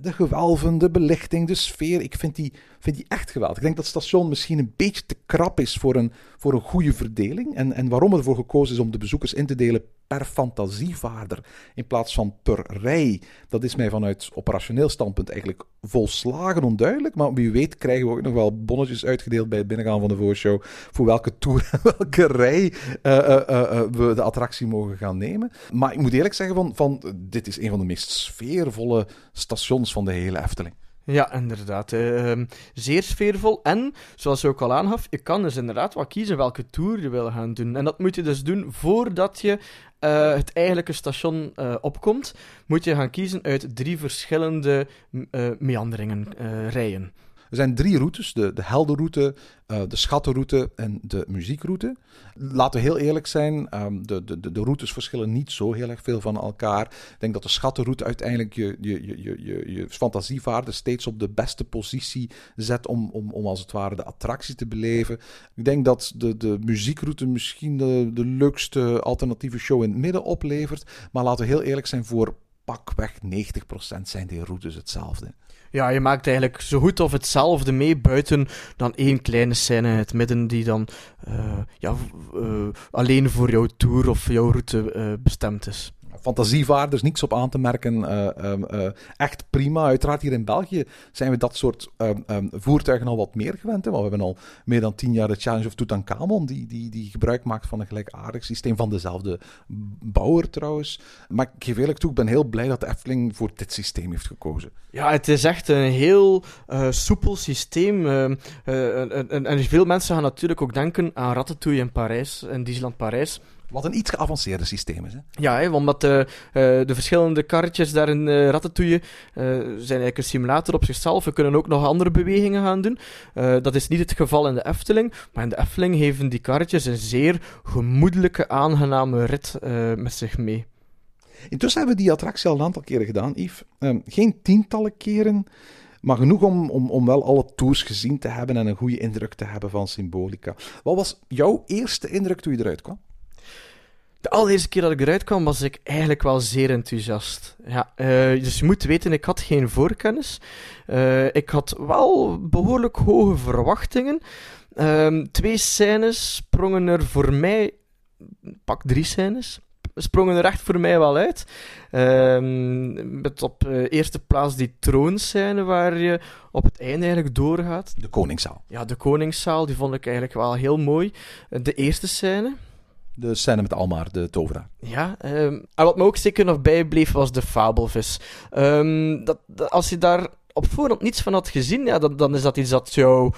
S5: De gewelven, de belichting, de sfeer. Ik vind die, vind die echt geweldig. Ik denk dat het station misschien een beetje te krap is voor een, voor een goede verdeling. En, en waarom ervoor gekozen is om de bezoekers in te delen per fantasievaarder in plaats van per rij. Dat is mij vanuit operationeel standpunt eigenlijk volslagen onduidelijk. Maar wie weet krijgen we ook nog wel bonnetjes uitgedeeld bij het binnengaan van de voorshow. Voor welke tour en welke rij eh, eh, eh, we de attractie mogen gaan nemen. Maar ik moet eerlijk zeggen, van, van, dit is een van de meest sfeervolle stations van de hele Efteling.
S6: Ja, inderdaad. eh, ehm, zeer sfeervol. En, zoals je ook al aangaf, je kan dus inderdaad wel kiezen welke tour je wil gaan doen. En dat moet je dus doen voordat je eh, het eigenlijke station eh, opkomt. Moet je gaan kiezen uit drie verschillende eh, meanderingen, rijen.
S5: Er zijn drie routes: de, de heldenroute, eh, de schattenroute en de muziekroute. Laten we heel eerlijk zijn, ehm, de, de, de, routes verschillen niet zo heel erg veel van elkaar. Ik denk dat de schattenroute uiteindelijk je, je, je, je, je, fantasievaarder steeds op de beste positie zet om, om, om als het ware de attractie te beleven. Ik denk dat de, de muziekroute misschien de, de leukste alternatieve show in het midden oplevert. Maar laten we heel eerlijk zijn, voor pakweg 90% zijn die routes hetzelfde.
S6: Ja, je maakt eigenlijk zo goed of hetzelfde mee, buiten dan één kleine scène in het midden die dan eh, ja, eh, alleen voor jouw tour of jouw route eh, bestemd is.
S5: Fantasievaarders, niks op aan te merken. eh, ehm, eh, echt prima. Uiteraard hier in België zijn we dat soort ehm, ehm, voertuigen al wat meer gewend. Hè? Want we hebben al meer dan tien jaar de Challenge of Tutankhamon, die, die, die gebruik maakt van een gelijkaardig systeem van dezelfde bouwer trouwens. Maar ik geef eerlijk toe, ik ben heel blij dat de Efteling voor dit systeem heeft gekozen.
S6: Ja, het is echt een heel eh, soepel systeem. en, en- en veel mensen gaan natuurlijk ook denken aan Ratatouille in Parijs, in Disneyland Parijs.
S5: Wat een iets geavanceerder systeem is. Hè?
S6: Ja, hè, omdat de, eh, de verschillende karretjes daar in eh, Ratatouille eh, zijn eigenlijk een simulator op zichzelf. We kunnen ook nog andere bewegingen gaan doen. Eh, dat is niet het geval in de Efteling. Maar in de Efteling geven die karretjes een zeer gemoedelijke, aangename rit eh, met zich mee.
S5: Intussen hebben we die attractie al een aantal keren gedaan, Yves. Ehm, geen tientallen keren, maar genoeg om, om, om wel alle tours gezien te hebben en een goede indruk te hebben van Symbolica. Wat was jouw eerste indruk toen je eruit kwam?
S6: De allereerste keer dat ik eruit kwam, was ik eigenlijk wel zeer enthousiast. Ja, eh, dus je moet weten, ik had geen voorkennis. Eh, ik had wel behoorlijk hoge verwachtingen. Ehm, twee scènes sprongen er voor mij, pak drie scènes, sprongen er echt voor mij wel uit. Ehm, met op eh, eerste plaats die troonscène waar je op het einde eigenlijk doorgaat.
S5: De Koningszaal.
S6: Ja, de Koningszaal, die vond ik eigenlijk wel heel mooi. De eerste scène,
S5: De scène met Almar, de tovenaar.
S6: ja, ehm, en wat me ook zeker nog bijbleef was de fabelvis. Ehm, dat, dat- als je daar op voorhand niets van had gezien, ja, dan, dan is dat iets dat jou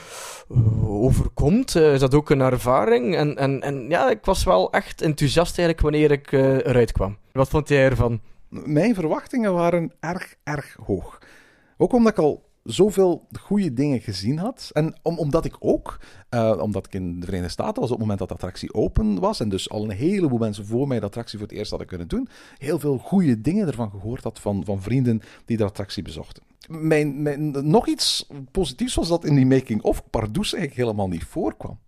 S6: eh, overkomt. Eh, is dat ook een ervaring? En, en, en ja, ik was wel echt enthousiast eigenlijk wanneer ik eh, eruit kwam. Wat vond jij ervan?
S5: Mijn verwachtingen waren erg, erg hoog. Ook omdat ik al zoveel goede dingen gezien had. En om, omdat ik ook, eh, omdat ik in de Verenigde Staten was op het moment dat de attractie open was, en dus al een heleboel mensen voor mij de attractie voor het eerst hadden kunnen doen, heel veel goede dingen ervan gehoord had van, van vrienden die de attractie bezochten. Mijn, nog iets positiefs was dat in die making-of Pardoes eigenlijk helemaal niet voorkwam.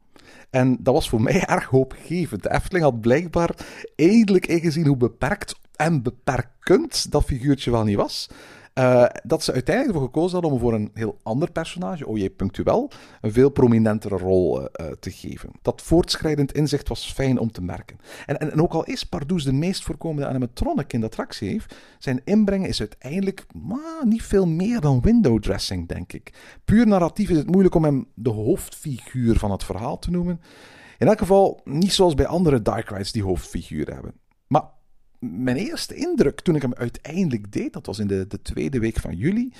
S5: En dat was voor mij erg hoopgevend. De Efteling had blijkbaar eindelijk ingezien hoe beperkt en beperkend dat figuurtje wel niet was. Uh, dat ze uiteindelijk ervoor gekozen hadden om voor een heel ander personage, O.J. Punctuel, een veel prominentere rol uh, uh, te geven. Dat voortschrijdend inzicht was fijn om te merken. En, en, en ook al is Pardoes de meest voorkomende animatronic in de attractie heeft, zijn inbreng is uiteindelijk maar, niet veel meer dan window dressing, denk ik. Puur narratief is het moeilijk om hem de hoofdfiguur van het verhaal te noemen. In elk geval niet zoals bij andere dark rides die hoofdfiguren hebben. Mijn eerste indruk toen ik hem uiteindelijk deed, dat was in de, de tweede week van juli,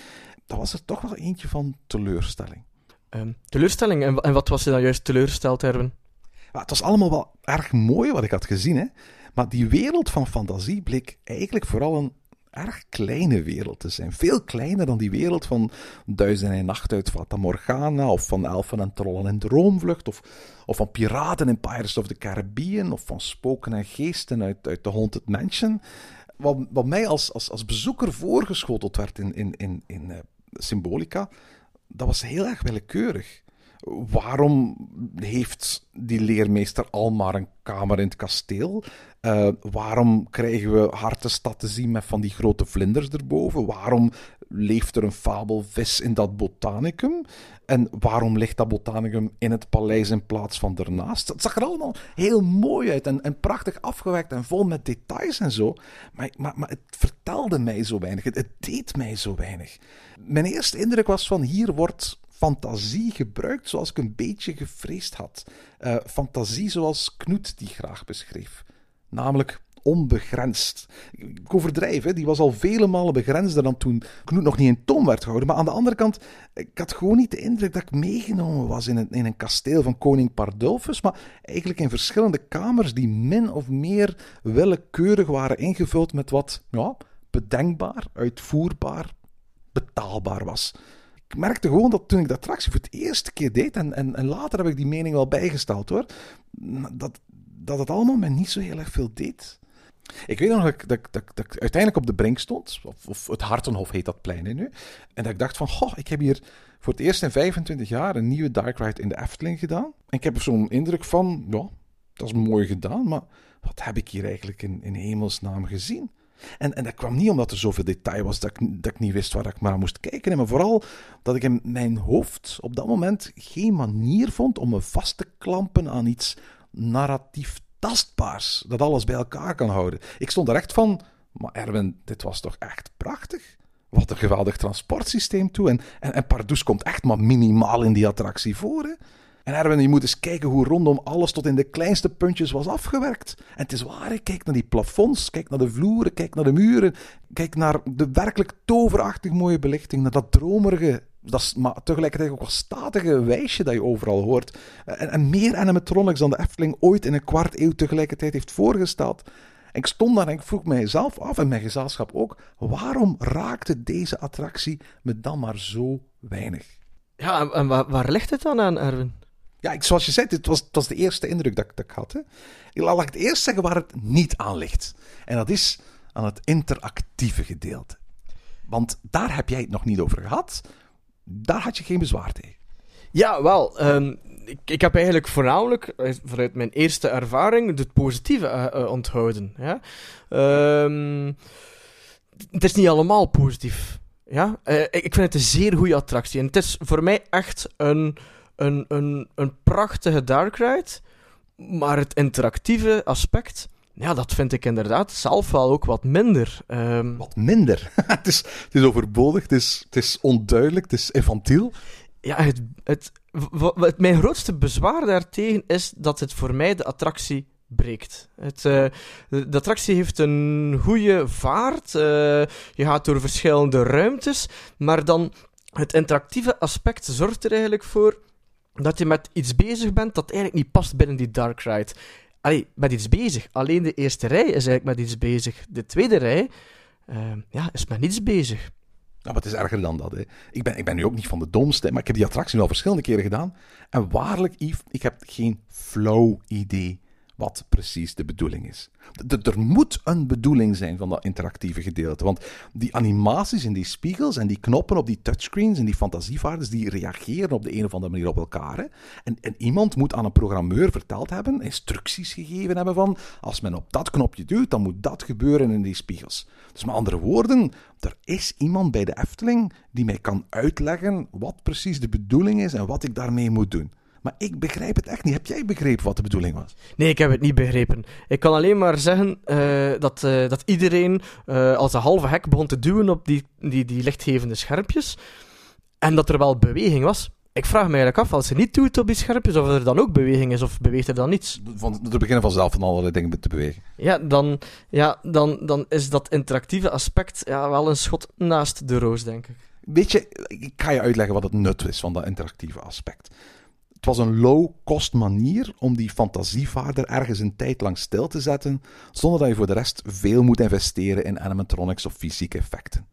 S5: dat was er toch wel eentje van teleurstelling.
S6: Um, teleurstelling? En, en, wat was je dan juist teleurgesteld, Erwin?
S5: Ja, het was allemaal wel erg mooi wat ik had gezien, hè? maar die wereld van fantasie bleek eigenlijk vooral een erg kleine wereld te zijn. Veel kleiner dan die wereld van Duizend en Nacht uit Fata Morgana, of van Elfen en Trollen en Droomvlucht, of, of van Piraten in Pirates of the Caribbean, of van Spoken en Geesten uit, uit The Haunted Mansion. Wat, wat mij als, als, als bezoeker voorgeschoteld werd in, in, in, in uh, Symbolica, dat was heel erg willekeurig. Waarom heeft die leermeester al maar een kamer in het kasteel? Uh, waarom krijgen we Hartenstad te zien met van die grote vlinders erboven? Waarom leeft er een fabelvis in dat botanicum? En waarom ligt dat botanicum in het paleis in plaats van ernaast? Het zag er allemaal heel mooi uit en, en prachtig afgewerkt en vol met details en zo. Maar, maar, maar het vertelde mij zo weinig. Het, het deed mij zo weinig. Mijn eerste indruk was van hier wordt fantasie gebruikt zoals ik een beetje gevreesd had. Uh, fantasie zoals Knoet die graag beschreef. Namelijk onbegrensd. Ik overdrijf, hè. die was al vele malen begrensder dan toen Knoet nog niet in toom werd gehouden. Maar aan de andere kant, ik had gewoon niet de indruk dat ik meegenomen was in een, in een kasteel van koning Pardulfus, maar eigenlijk in verschillende kamers die min of meer willekeurig waren ingevuld met wat ja, bedenkbaar, uitvoerbaar, betaalbaar was ik merkte gewoon dat toen ik de attractie voor het eerste keer deed, en, en, en later heb ik die mening wel bijgesteld hoor, dat, dat het allemaal mij niet zo heel erg veel deed. Ik weet nog dat ik, dat, dat, dat uiteindelijk op de brink stond, of, het Hartenhof heet dat plein nu, en dat ik dacht van, goh, ik heb hier voor het eerst in 25 jaar een nieuwe dark ride in de Efteling gedaan. En ik heb zo'n indruk van, ja, dat is mooi gedaan, maar wat heb ik hier eigenlijk in, in hemelsnaam gezien? En, en dat kwam niet omdat er zoveel detail was dat ik, dat ik niet wist waar ik maar moest kijken. Maar vooral dat ik in mijn hoofd op dat moment geen manier vond om me vast te klampen aan iets narratief tastbaars. Dat alles bij elkaar kan houden. Ik stond er echt van. Maar Erwin, dit was toch echt prachtig? Wat een geweldig transportsysteem toe. En, en, Pardoes komt echt maar minimaal in die attractie voor. En Erwin, je moet eens kijken hoe rondom alles tot in de kleinste puntjes was afgewerkt. En het is waar, kijk naar die plafonds, kijk naar de vloeren, kijk naar de muren. Kijk naar de werkelijk toverachtig mooie belichting, naar dat dromerige, dat maar tegelijkertijd ook wel statige wijsje dat je overal hoort. En, en meer animatronics dan de Efteling ooit in een kwart eeuw tegelijkertijd heeft voorgesteld. En ik stond daar en ik vroeg mijzelf af, en mijn gezelschap ook, waarom raakte deze attractie me dan maar zo weinig?
S6: Ja, en waar, waar ligt het dan aan, Erwin?
S5: Ja, ik, zoals je zei, het was, het was de eerste indruk dat, ik had. Hè. Laat ik het eerst zeggen waar het niet aan ligt. En dat is aan het interactieve gedeelte. Want daar heb jij het nog niet over gehad. Daar had je geen bezwaar tegen.
S6: Ja, wel. Um, ik, ik heb eigenlijk voornamelijk, eh, vanuit mijn eerste ervaring, het positieve uh, onthouden. Ja? Um, het is niet allemaal positief. Ja? Ik, ik vind het een zeer goede attractie. En het is voor mij echt een een, een, een prachtige dark ride. Maar het interactieve aspect, ja, dat vind ik inderdaad zelf wel ook wat minder. Um...
S5: Wat minder? het, is, het is overbodig, het is, het is onduidelijk, het is infantiel.
S6: Ja, het, het, wat, mijn grootste bezwaar daartegen is dat het voor mij de attractie breekt. Het, uh, de attractie heeft een goede vaart. Uh, je gaat door verschillende ruimtes. Maar dan het interactieve aspect zorgt er eigenlijk voor dat je met iets bezig bent dat eigenlijk niet past binnen die dark ride. Allee, met iets bezig. Alleen de eerste rij is eigenlijk met iets bezig. De tweede rij, eh, ja, is met niets bezig.
S5: Nou, het is erger dan dat. Hè. Ik, ben, ik ben nu ook niet van de domste, maar ik heb die attractie nu al verschillende keren gedaan. En waarlijk, Yves, ik heb geen flow idee wat precies de bedoeling is. Er moet een bedoeling zijn van dat interactieve gedeelte. Want die animaties in die spiegels en die knoppen op die touchscreens en die fantasievaarders, die reageren op de een of andere manier op elkaar. Hè. En, en iemand moet aan een programmeur verteld hebben, instructies gegeven hebben van als men op dat knopje duwt, dan moet dat gebeuren in die spiegels. Dus met andere woorden, er is iemand bij de Efteling die mij kan uitleggen wat precies de bedoeling is en wat ik daarmee moet doen. Maar ik begrijp het echt niet. Heb jij begrepen wat de bedoeling was?
S6: Nee, ik heb het niet begrepen. Ik kan alleen maar zeggen eh, dat, eh, dat iedereen eh, als een halve hek begon te duwen op die, die, die lichtgevende schermpjes. En dat er wel beweging was. Ik vraag me eigenlijk af, als je niet doet op die schermpjes, of er dan ook beweging is, of beweegt er dan niets.
S5: Van, er beginnen vanzelf van allerlei dingen te bewegen.
S6: Ja, dan, ja, dan, dan is dat interactieve aspect ja, wel een schot naast de roos, denk ik.
S5: Weet je, ik ga je uitleggen wat het nut is van dat interactieve aspect. Het was een low-cost manier om die fantasievaarder ergens een tijd lang stil te zetten, zonder dat je voor de rest veel moet investeren in animatronics of fysieke effecten.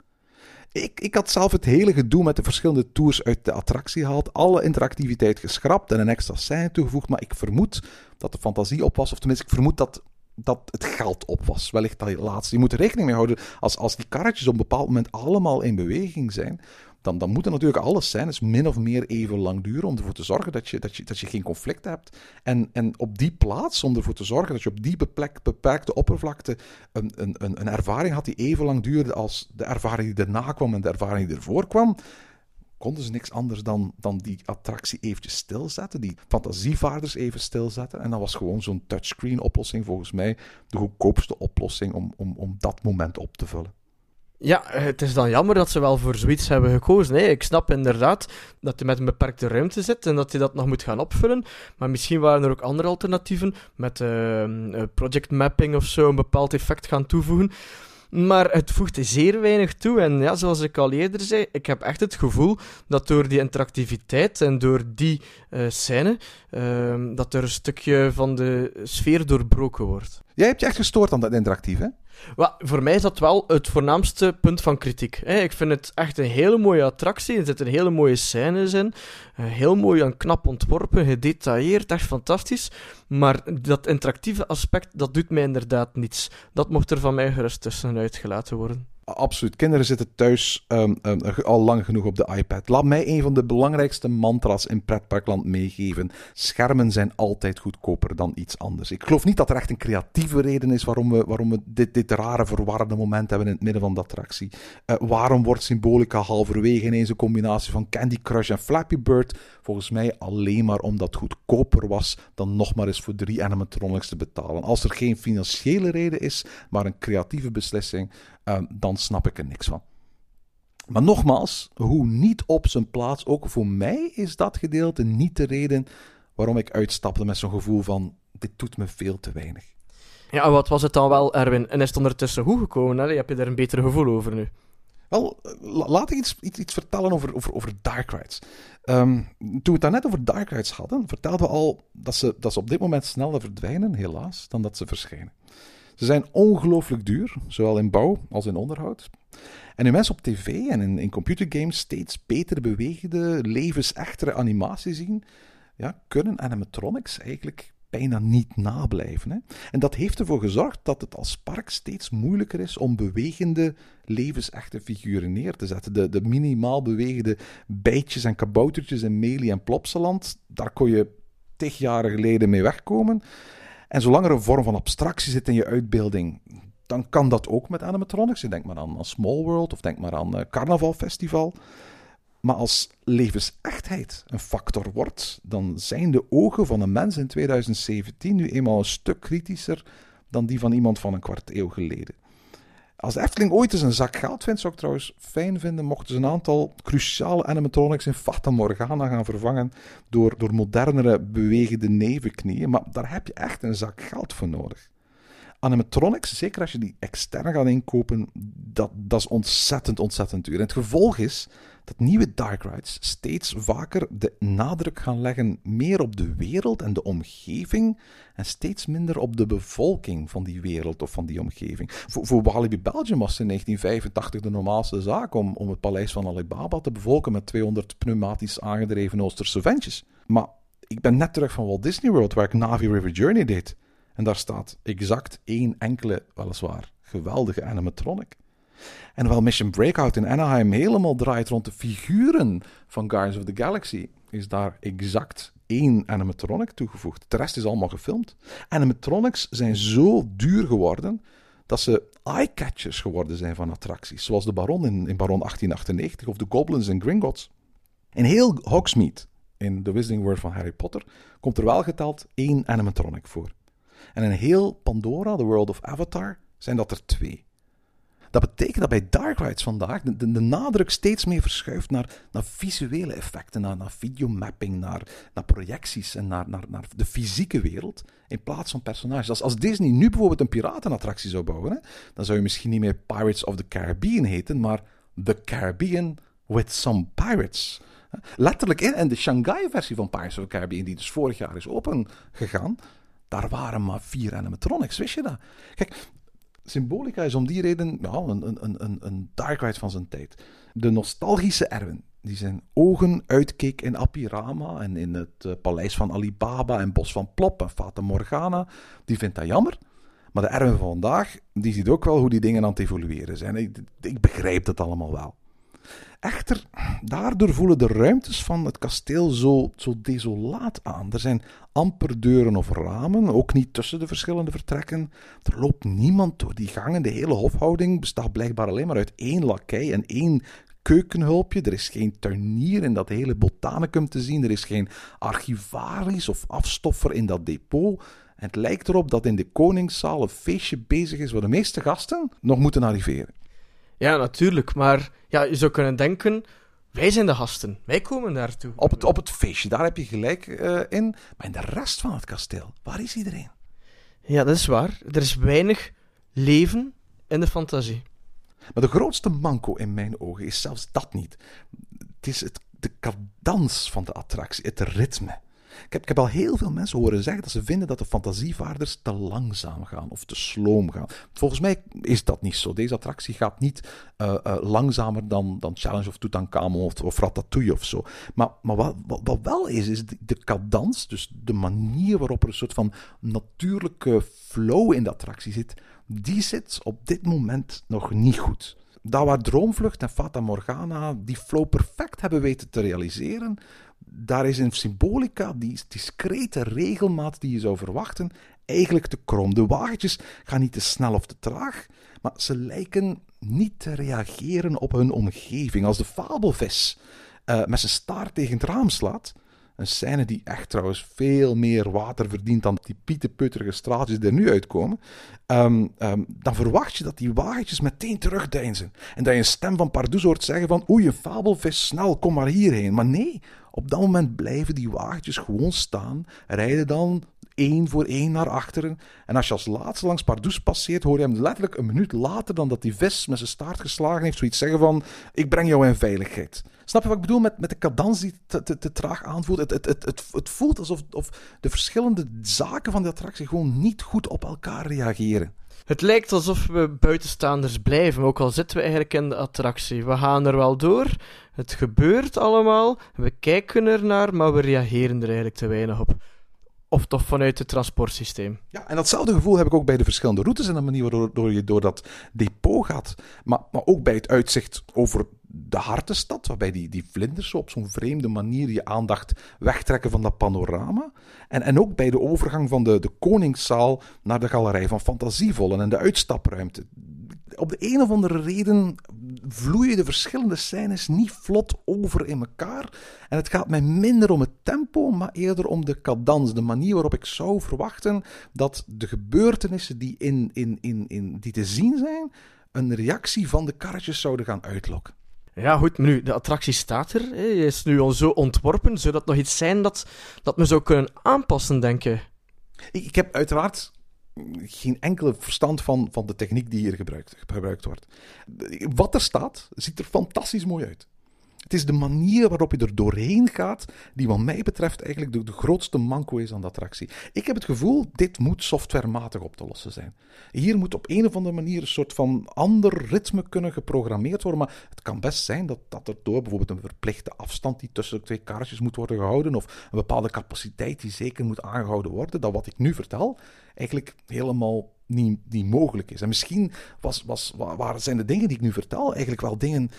S5: Ik, ik had zelf het hele gedoe met de verschillende tours uit de attractie gehaald, alle interactiviteit geschrapt en een extra scène toegevoegd, maar ik vermoed dat de fantasie op was, of tenminste, ik vermoed dat, dat het geld op was. Wellicht dat je laatst. Je moet er rekening mee houden, als, als die karretjes op een bepaald moment allemaal in beweging zijn, dan, dan moeten natuurlijk alle scènes min of meer even lang duren om ervoor te zorgen dat je, dat je, dat je geen conflict hebt. En, en op die plaats, om ervoor te zorgen dat je op die beplek, beperkte oppervlakte een, een, een, een ervaring had die even lang duurde als de ervaring die erna kwam en de ervaring die ervoor kwam, konden ze niks anders dan, dan die attractie eventjes stilzetten, die fantasievaarders even stilzetten. En dat was gewoon zo'n touchscreen oplossing volgens mij de goedkoopste oplossing om, om, om dat moment op te vullen.
S6: Ja, het is dan jammer dat ze wel voor zoiets hebben gekozen. Hè. Ik snap inderdaad dat je met een beperkte ruimte zit en dat je dat nog moet gaan opvullen. Maar misschien waren er ook andere alternatieven, met uh, project mapping of zo, een bepaald effect gaan toevoegen. Maar het voegt zeer weinig toe. En ja, zoals ik al eerder zei, ik heb echt het gevoel dat door die interactiviteit en door die uh, scène, uh, dat er een stukje van de sfeer doorbroken wordt.
S5: Jij hebt je echt gestoord aan dat interactief, hè?
S6: Voor mij is dat wel het voornaamste punt van kritiek. Ik vind het echt een hele mooie attractie. Er zitten hele mooie scènes in. Heel mooi en knap ontworpen, gedetailleerd, echt fantastisch. Maar dat interactieve aspect, dat doet mij inderdaad niets. Dat mocht er van mij gerust tussenuit gelaten worden.
S5: Absoluut. Kinderen zitten thuis um, um, al lang genoeg op de iPad. Laat mij een van de belangrijkste mantra's in pretparkland meegeven. Schermen zijn altijd goedkoper dan iets anders. Ik geloof niet dat er echt een creatieve reden is waarom we, waarom we dit, dit rare verwarrende moment hebben in het midden van de attractie. Uh, waarom wordt Symbolica halverwege ineens een combinatie van Candy Crush en Flappy Bird? Volgens mij alleen maar omdat het goedkoper was dan nog maar eens voor drie animatronics te betalen. Als er geen financiële reden is, maar een creatieve beslissing, uh, dan snap ik er niks van. Maar nogmaals, hoe niet op zijn plaats, ook voor mij is dat gedeelte niet de reden waarom ik uitstapte met zo'n gevoel van: dit doet me veel te weinig.
S6: Ja, wat was het dan wel, Erwin? En is het ondertussen goed gekomen? Hè? Heb je daar een beter gevoel over nu?
S5: Wel, laat ik iets, iets, iets vertellen over, over, over Dark Rides. Um, toen we het daarnet over Dark Rides hadden, vertelden we al dat ze, dat ze op dit moment sneller verdwijnen, helaas, dan dat ze verschijnen. Ze zijn ongelooflijk duur, zowel in bouw als in onderhoud. En nu mensen op tv en in, in computergames steeds beter bewegende, levensechte animatie zien, ja, kunnen animatronics eigenlijk bijna niet nablijven. Hè? En dat heeft ervoor gezorgd dat het als park steeds moeilijker is om bewegende, levensechte figuren neer te zetten. De, de minimaal bewegende bijtjes en kaboutertjes in Meli en Plopsaland, daar kon je tig jaren geleden mee wegkomen. En zolang er een vorm van abstractie zit in je uitbeelding, dan kan dat ook met animatronics. Denk maar aan, Small World of denk maar aan uh, Carnaval Festival. Maar als levensechtheid een factor wordt, dan zijn de ogen van een mens in 2017 nu eenmaal een stuk kritischer dan die van iemand van een kwart eeuw geleden. Als de Efteling ooit eens een zak geld vindt, zou ik trouwens fijn vinden mochten ze een aantal cruciale animatronics in Fata Morgana gaan vervangen door, door modernere bewegende nevenknieën. Maar daar heb je echt een zak geld voor nodig. Animatronics, zeker als je die extern gaat inkopen, dat, dat is ontzettend, ontzettend duur. En het gevolg is dat nieuwe dark rides steeds vaker de nadruk gaan leggen meer op de wereld en de omgeving en steeds minder op de bevolking van die wereld of van die omgeving. Voor, voor Walibi Belgium was in 1985 de normaalste zaak om, om het paleis van Alibaba te bevolken met 200 pneumatisch aangedreven Oosterse ventjes. Maar ik ben net terug van Walt Disney World waar ik Navi River Journey deed. En daar staat exact één enkele, weliswaar geweldige animatronic. En terwijl Mission Breakout in Anaheim helemaal draait rond de figuren van Guardians of the Galaxy, is daar exact één animatronic toegevoegd. De rest is allemaal gefilmd. Animatronics zijn zo duur geworden dat ze eye-catchers geworden zijn van attracties. Zoals de Baron in, in Baron 1898 of de Goblins in Gringotts. In heel Hogsmeade, in The Wizarding World van Harry Potter, komt er wel geteld één animatronic voor. En in heel Pandora, The World of Avatar, zijn dat er twee. Dat betekent dat bij Dark Rides vandaag de, de, nadruk steeds meer verschuift naar, naar visuele effecten, naar, naar videomapping, naar, naar projecties en naar, naar, naar de fysieke wereld in plaats van personages. Als, als Disney nu bijvoorbeeld een piratenattractie zou bouwen, hè, dan zou je misschien niet meer Pirates of the Caribbean heten, maar The Caribbean with some pirates. Letterlijk in, en de Shanghai-versie van Pirates of the Caribbean, die dus vorig jaar is opengegaan, daar waren maar vier animatronics, wist je dat? Kijk, Symbolica is om die reden ja, een, een, een, een dark ride van zijn tijd. De nostalgische Erwin, die zijn ogen uitkeek in Apirama en in het uh, paleis van Alibaba en Bos van Plop en Fata Morgana, die vindt dat jammer. Maar de Erwin van vandaag, die ziet ook wel hoe die dingen aan het evolueren zijn. Ik, ik begrijp dat allemaal wel. Echter, daardoor voelen de ruimtes van het kasteel zo, zo desolaat aan. Er zijn amper deuren of ramen, ook niet tussen de verschillende vertrekken. Er loopt niemand door die gangen. De hele hofhouding bestaat blijkbaar alleen maar uit één lakij en één keukenhulpje. Er is geen tuinier in dat hele botanicum te zien. Er is geen archivaris of afstoffer in dat depot. En het lijkt erop dat in de koningszaal een feestje bezig is waar de meeste gasten nog moeten arriveren.
S6: Ja, natuurlijk. Maar ja, je zou kunnen denken, wij zijn de gasten. Wij komen daartoe.
S5: Op het, op het feestje, daar heb je gelijk uh, in. Maar in de rest van het kasteel, waar is iedereen?
S6: Ja, dat is waar. Er is weinig leven in de fantasie.
S5: Maar de grootste manco in mijn ogen is zelfs dat niet. Het is het, de cadans van de attractie, het ritme. Ik heb, ik heb al heel veel mensen horen zeggen dat ze vinden dat de fantasievaarders te langzaam gaan of te sloom gaan. Volgens mij is dat niet zo. Deze attractie gaat niet uh, uh, langzamer dan, dan Challenge of Tutankhamon of, of Ratatouille of zo. Maar, maar wat, wat, wel is, is de, de cadans, dus de manier waarop er een soort van natuurlijke flow in de attractie zit, die zit op dit moment nog niet goed. Dat waar Droomvlucht en Fata Morgana die flow perfect hebben weten te realiseren, daar is in symbolica die discrete regelmaat die je zou verwachten eigenlijk te krom. De wagentjes gaan niet te snel of te traag, maar ze lijken niet te reageren op hun omgeving. Als de fabelvis uh, met zijn staart tegen het raam slaat, een scène die echt trouwens veel meer water verdient dan die pietenputterige straatjes die er nu uitkomen. Um, um, dan verwacht je dat die wagentjes meteen terugdeinzen. En dat je een stem van Pardoes hoort zeggen van oei, een fabelvis, snel, kom maar hierheen. Maar nee, op dat moment blijven die wagentjes gewoon staan, rijden dan één voor één naar achteren. En als je als laatste langs Pardoes passeert, hoor je hem letterlijk een minuut later dan dat die vis met zijn staart geslagen heeft, zoiets zeggen van, ik breng jou in veiligheid. Snap je wat ik bedoel met, met de cadans die te, te, te traag aanvoelt? Het, het, het, het, het voelt alsof of de verschillende zaken van de attractie gewoon niet goed op elkaar reageren.
S6: Het lijkt alsof we buitenstaanders blijven, ook al zitten we eigenlijk in de attractie. We gaan er wel door, het gebeurt allemaal, we kijken er naar, maar we reageren er eigenlijk te weinig op. Of toch vanuit het transportsysteem.
S5: Ja, en datzelfde gevoel heb ik ook bij de verschillende routes en de manier waardoor je door dat depot gaat. Maar, maar ook bij het uitzicht over de hartenstad, waarbij die, die vlinders op zo'n vreemde manier je aandacht wegtrekken van dat panorama. En, en ook bij de overgang van de, de Koningszaal naar de galerij van Fantasievollen en de uitstapruimte. Op de een of andere reden vloeien de verschillende scènes niet vlot over in elkaar. En het gaat mij minder om het tempo, maar eerder om de cadans. De manier waarop ik zou verwachten dat de gebeurtenissen die, in, in, in, in, die te zien zijn, een reactie van de karretjes zouden gaan uitlokken.
S6: Ja, goed, nu, de attractie staat er. Is nu al zo ontworpen. Zou dat nog iets zijn dat, dat me zou kunnen aanpassen, denk je?
S5: Ik, ik heb uiteraard geen enkele verstand van, van de techniek die hier gebruikt, gebruikt wordt. Wat er staat, ziet er fantastisch mooi uit. Het is de manier waarop je er doorheen gaat, die wat mij betreft eigenlijk de, grootste manco is aan de attractie. Ik heb het gevoel, dit moet softwarematig op te lossen zijn. Hier moet op een of andere manier een soort van ander ritme kunnen geprogrammeerd worden, maar het kan best zijn dat, dat er door bijvoorbeeld een verplichte afstand die tussen de twee kaartjes moet worden gehouden, of een bepaalde capaciteit die zeker moet aangehouden worden, dat wat ik nu vertel eigenlijk helemaal niet, mogelijk is. En misschien was, was, wa- waren, zijn de dingen die ik nu vertel eigenlijk wel dingen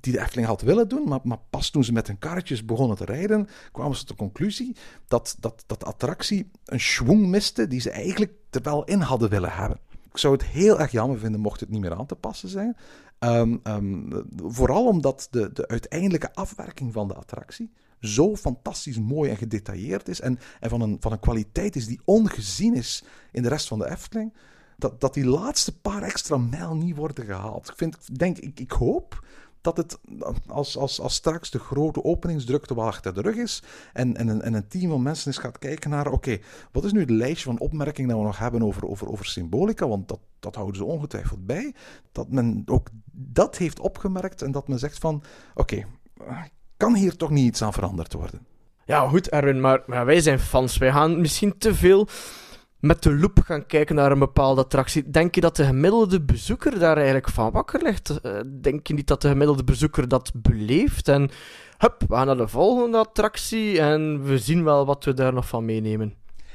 S5: die de Efteling had willen doen, maar, maar pas toen ze met hun karretjes begonnen te rijden, kwamen ze tot de conclusie dat, dat, dat de attractie een schwung miste die ze eigenlijk er wel in hadden willen hebben. Ik zou het heel erg jammer vinden mocht het niet meer aan te passen zijn. Ehm, ehm, vooral omdat de, de uiteindelijke afwerking van de attractie zo fantastisch mooi en gedetailleerd is en, en van, een, van een kwaliteit is die ongezien is in de rest van de Efteling, dat, dat die laatste paar extra mijl niet worden gehaald. Ik, vind, denk, ik, ik hoop dat het, als, als, als straks de grote openingsdrukte wel achter de rug is en, en, een, en een team van mensen eens gaat kijken naar, oké, wat is nu het lijstje van opmerkingen dat we nog hebben over, over, over symbolica, want dat, dat houden ze ongetwijfeld bij, dat men ook dat heeft opgemerkt en dat men zegt van, oké, kan hier toch niet iets aan veranderd worden?
S6: Ja, goed, Erwin, maar, maar wij zijn fans. Wij gaan misschien te veel met de loop gaan kijken naar een bepaalde attractie. Denk je dat de gemiddelde bezoeker daar eigenlijk van wakker ligt? Eh, Denk je niet dat de gemiddelde bezoeker dat beleeft? En hup, we gaan naar de volgende attractie en we zien wel wat we daar nog van meenemen.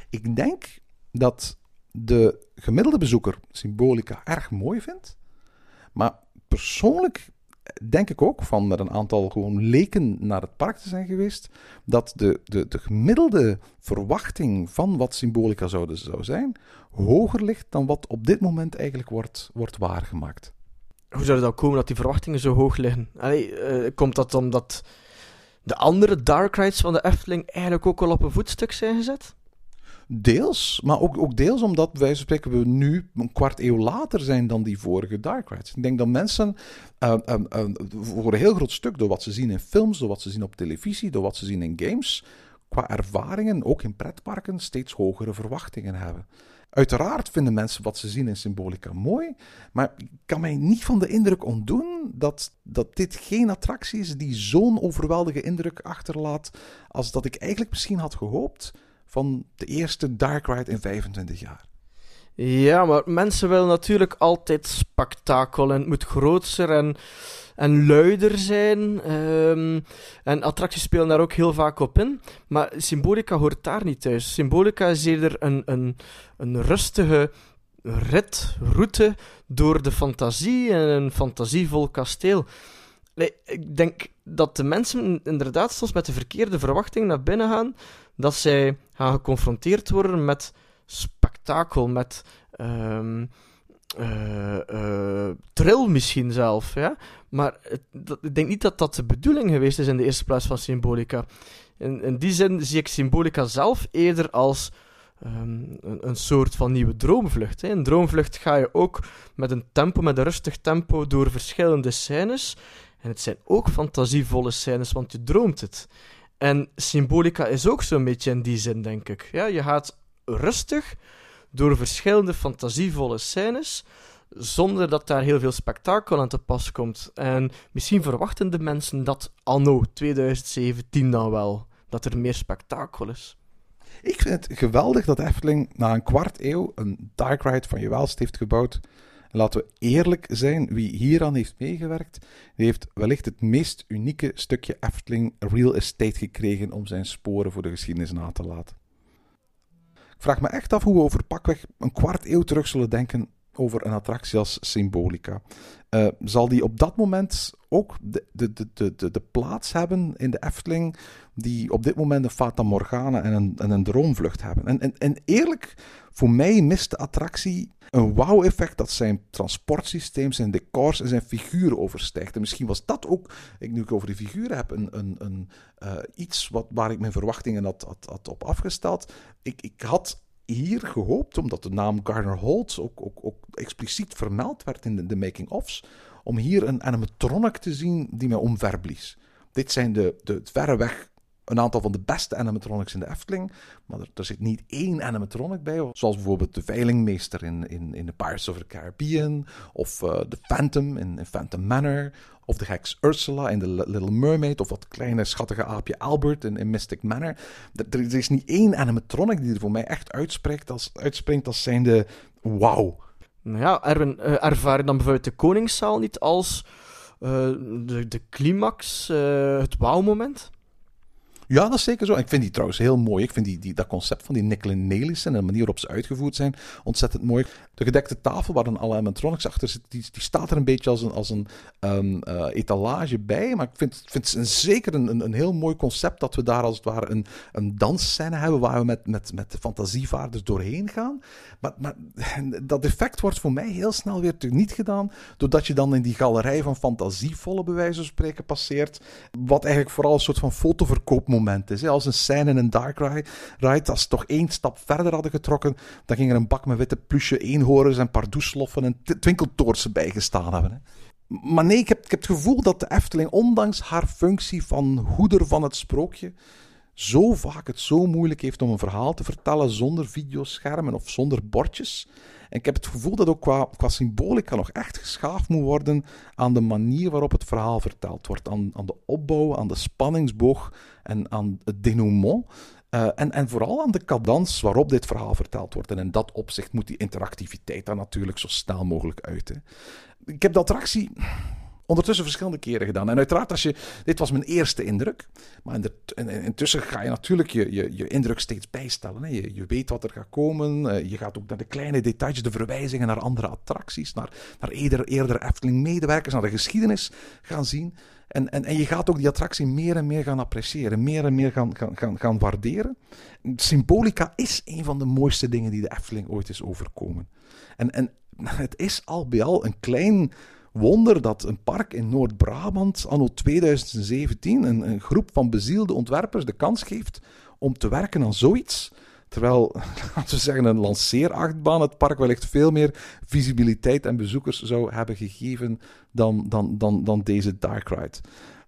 S5: Ik denk dat de gemiddelde bezoeker Symbolica erg mooi vindt. Maar persoonlijk denk ik ook, van met een aantal gewoon leken naar het park te zijn geweest, dat de, de, de gemiddelde verwachting van wat Symbolica zou, zou zijn, hoger ligt dan wat op dit moment eigenlijk wordt, wordt waargemaakt.
S6: Hoe zou het dan komen dat die verwachtingen zo hoog liggen? Allee, eh, komt dat omdat de andere dark rides van de Efteling eigenlijk ook al op een voetstuk zijn gezet?
S5: Deels, maar ook, ook deels omdat wij spreken we nu een kwart eeuw later zijn dan die vorige Dark Rides. Ik denk dat mensen uh, uh, uh, voor een heel groot stuk, door wat ze zien in films, door wat ze zien op televisie, door wat ze zien in games, qua ervaringen, ook in pretparken, steeds hogere verwachtingen hebben. Uiteraard vinden mensen wat ze zien in Symbolica mooi, maar ik kan mij niet van de indruk ontdoen dat, dat dit geen attractie is die zo'n overweldige indruk achterlaat als dat ik eigenlijk misschien had gehoopt van de eerste Dark Ride in 25 jaar.
S6: Ja, maar mensen willen natuurlijk altijd spektakel en het moet groter en, en luider zijn. Um, en attracties spelen daar ook heel vaak op in. Maar Symbolica hoort daar niet thuis. Symbolica is eerder een, een, een rustige rit, route door de fantasie en een fantasievol kasteel. Nee, ik denk dat de mensen inderdaad soms met de verkeerde verwachting naar binnen gaan. Dat zij gaan geconfronteerd worden met spektakel, met um, uh, uh, trill misschien zelf. Ja? Maar ik denk niet dat dat de bedoeling geweest is in de eerste plaats van Symbolica. In, in die zin zie ik Symbolica zelf eerder als um, een, een, soort van nieuwe droomvlucht. Hè. In droomvlucht ga je ook met een tempo, met een rustig tempo, door verschillende scènes. En het zijn ook fantasievolle scènes, want je droomt het. En Symbolica is ook zo'n beetje in die zin, denk ik. Ja, je gaat rustig door verschillende fantasievolle scènes, zonder dat daar heel veel spektakel aan te pas komt. En misschien verwachten de mensen dat anno 2017 dan wel, dat er meer spektakel is.
S5: Ik vind het geweldig dat Efteling na een kwart eeuw een Dark Ride van je welst heeft gebouwd. En laten we eerlijk zijn, wie hieraan heeft meegewerkt, die heeft wellicht het meest unieke stukje Efteling real estate gekregen om zijn sporen voor de geschiedenis na te laten. Ik vraag me echt af hoe we over pakweg een kwart eeuw terug zullen denken over een attractie als Symbolica. Uh, zal die op dat moment ook de, de, de, de, de plaats hebben in de Efteling die op dit moment een Fata Morgana en een, en een droomvlucht hebben? En, en, en eerlijk, voor mij mist de attractie een wow-effect dat zijn transportsysteem, zijn decors en zijn figuren overstijgt. En misschien was dat ook, ik nu ik over die figuren heb, een, een, een, uh, iets wat, waar ik mijn verwachtingen had, op afgesteld. Ik, ik had hier gehoopt, omdat de naam Garner Holt ook, ook, ook expliciet vermeld werd in de, de making-ofs, om hier een animatronic te zien die mij omverblies. Dit zijn de, de verreweg een aantal van de beste animatronics in de Efteling. Maar er, er zit niet één animatronic bij. Zoals bijvoorbeeld de veilingmeester in, in, in The Pirates of the Caribbean. Of eh, de Phantom in, in Phantom Manor. Of de heks Ursula in The Li- Little Mermaid. Of dat kleine schattige aapje Albert in, Mystic Manor. Er, er is niet één animatronic die er voor mij echt uitspreekt als, uitspringt als zijnde wauw.
S6: Nou ja, eh, ervaar je dan bijvoorbeeld de Koningszaal niet als eh, de, de climax, het wauwmoment?
S5: Ja, dat is zeker zo. En ik vind die trouwens heel mooi. Ik vind die, die, dat concept van die Nickel Nelis en de manier waarop ze uitgevoerd zijn ontzettend mooi. De gedekte tafel waar dan alle animatronics achter zitten, die, die staat er een beetje als een, als een ehm, eh, etalage bij. Maar ik vind, vind het zeker een, een, een heel mooi concept dat we daar als het ware een, een dansscène hebben waar we met, met, met de fantasievaarders doorheen gaan. Maar, maar dat effect wordt voor mij heel snel weer niet gedaan, doordat je dan in die galerij van fantasievolle bij wijze van spreken passeert, wat eigenlijk vooral een soort van Als een scène in een dark ride, als ze toch één stap verder hadden getrokken, dan ging er een bak met witte plusje eenhoorns en pardoesloffen en twinkeltoortsen bijgestaan hebben. Hè. Maar nee, ik heb, ik heb het gevoel dat de Efteling, ondanks haar functie van hoeder van het sprookje, zo vaak het zo moeilijk heeft om een verhaal te vertellen zonder videoschermen of zonder bordjes. En ik heb het gevoel dat ook qua, qua symbolica nog echt geschaafd moet worden aan de manier waarop het verhaal verteld wordt. Aan, aan de opbouw, aan de spanningsboog en aan het denouement. Uh, en, en vooral aan de cadans waarop dit verhaal verteld wordt. En in dat opzicht moet die interactiviteit daar natuurlijk zo snel mogelijk uit. Hè. Ik heb de attractie ondertussen verschillende keren gedaan. En uiteraard, als je, dit was mijn eerste indruk. Maar in de, in, intussen ga je natuurlijk je, je, je indruk steeds bijstellen. Hè. Je, je weet wat er gaat komen. Uh, je gaat ook naar de kleine details, de verwijzingen naar andere attracties. Naar, naar eerder, eerder Efteling-medewerkers, naar de geschiedenis gaan zien. En, en, en je gaat ook die attractie meer en meer gaan appreciëren. Meer en meer gaan, gaan, gaan, gaan waarderen. Symbolica is een van de mooiste dingen die de Efteling ooit is overkomen. En, en het is al bij al een klein wonder dat een park in Noord-Brabant anno 2017 een, een, groep van bezielde ontwerpers de kans geeft om te werken aan zoiets. Terwijl, laten we zeggen, een lanceerachtbaan het park wellicht veel meer visibiliteit en bezoekers zou hebben gegeven dan, dan, dan, dan deze Dark Ride.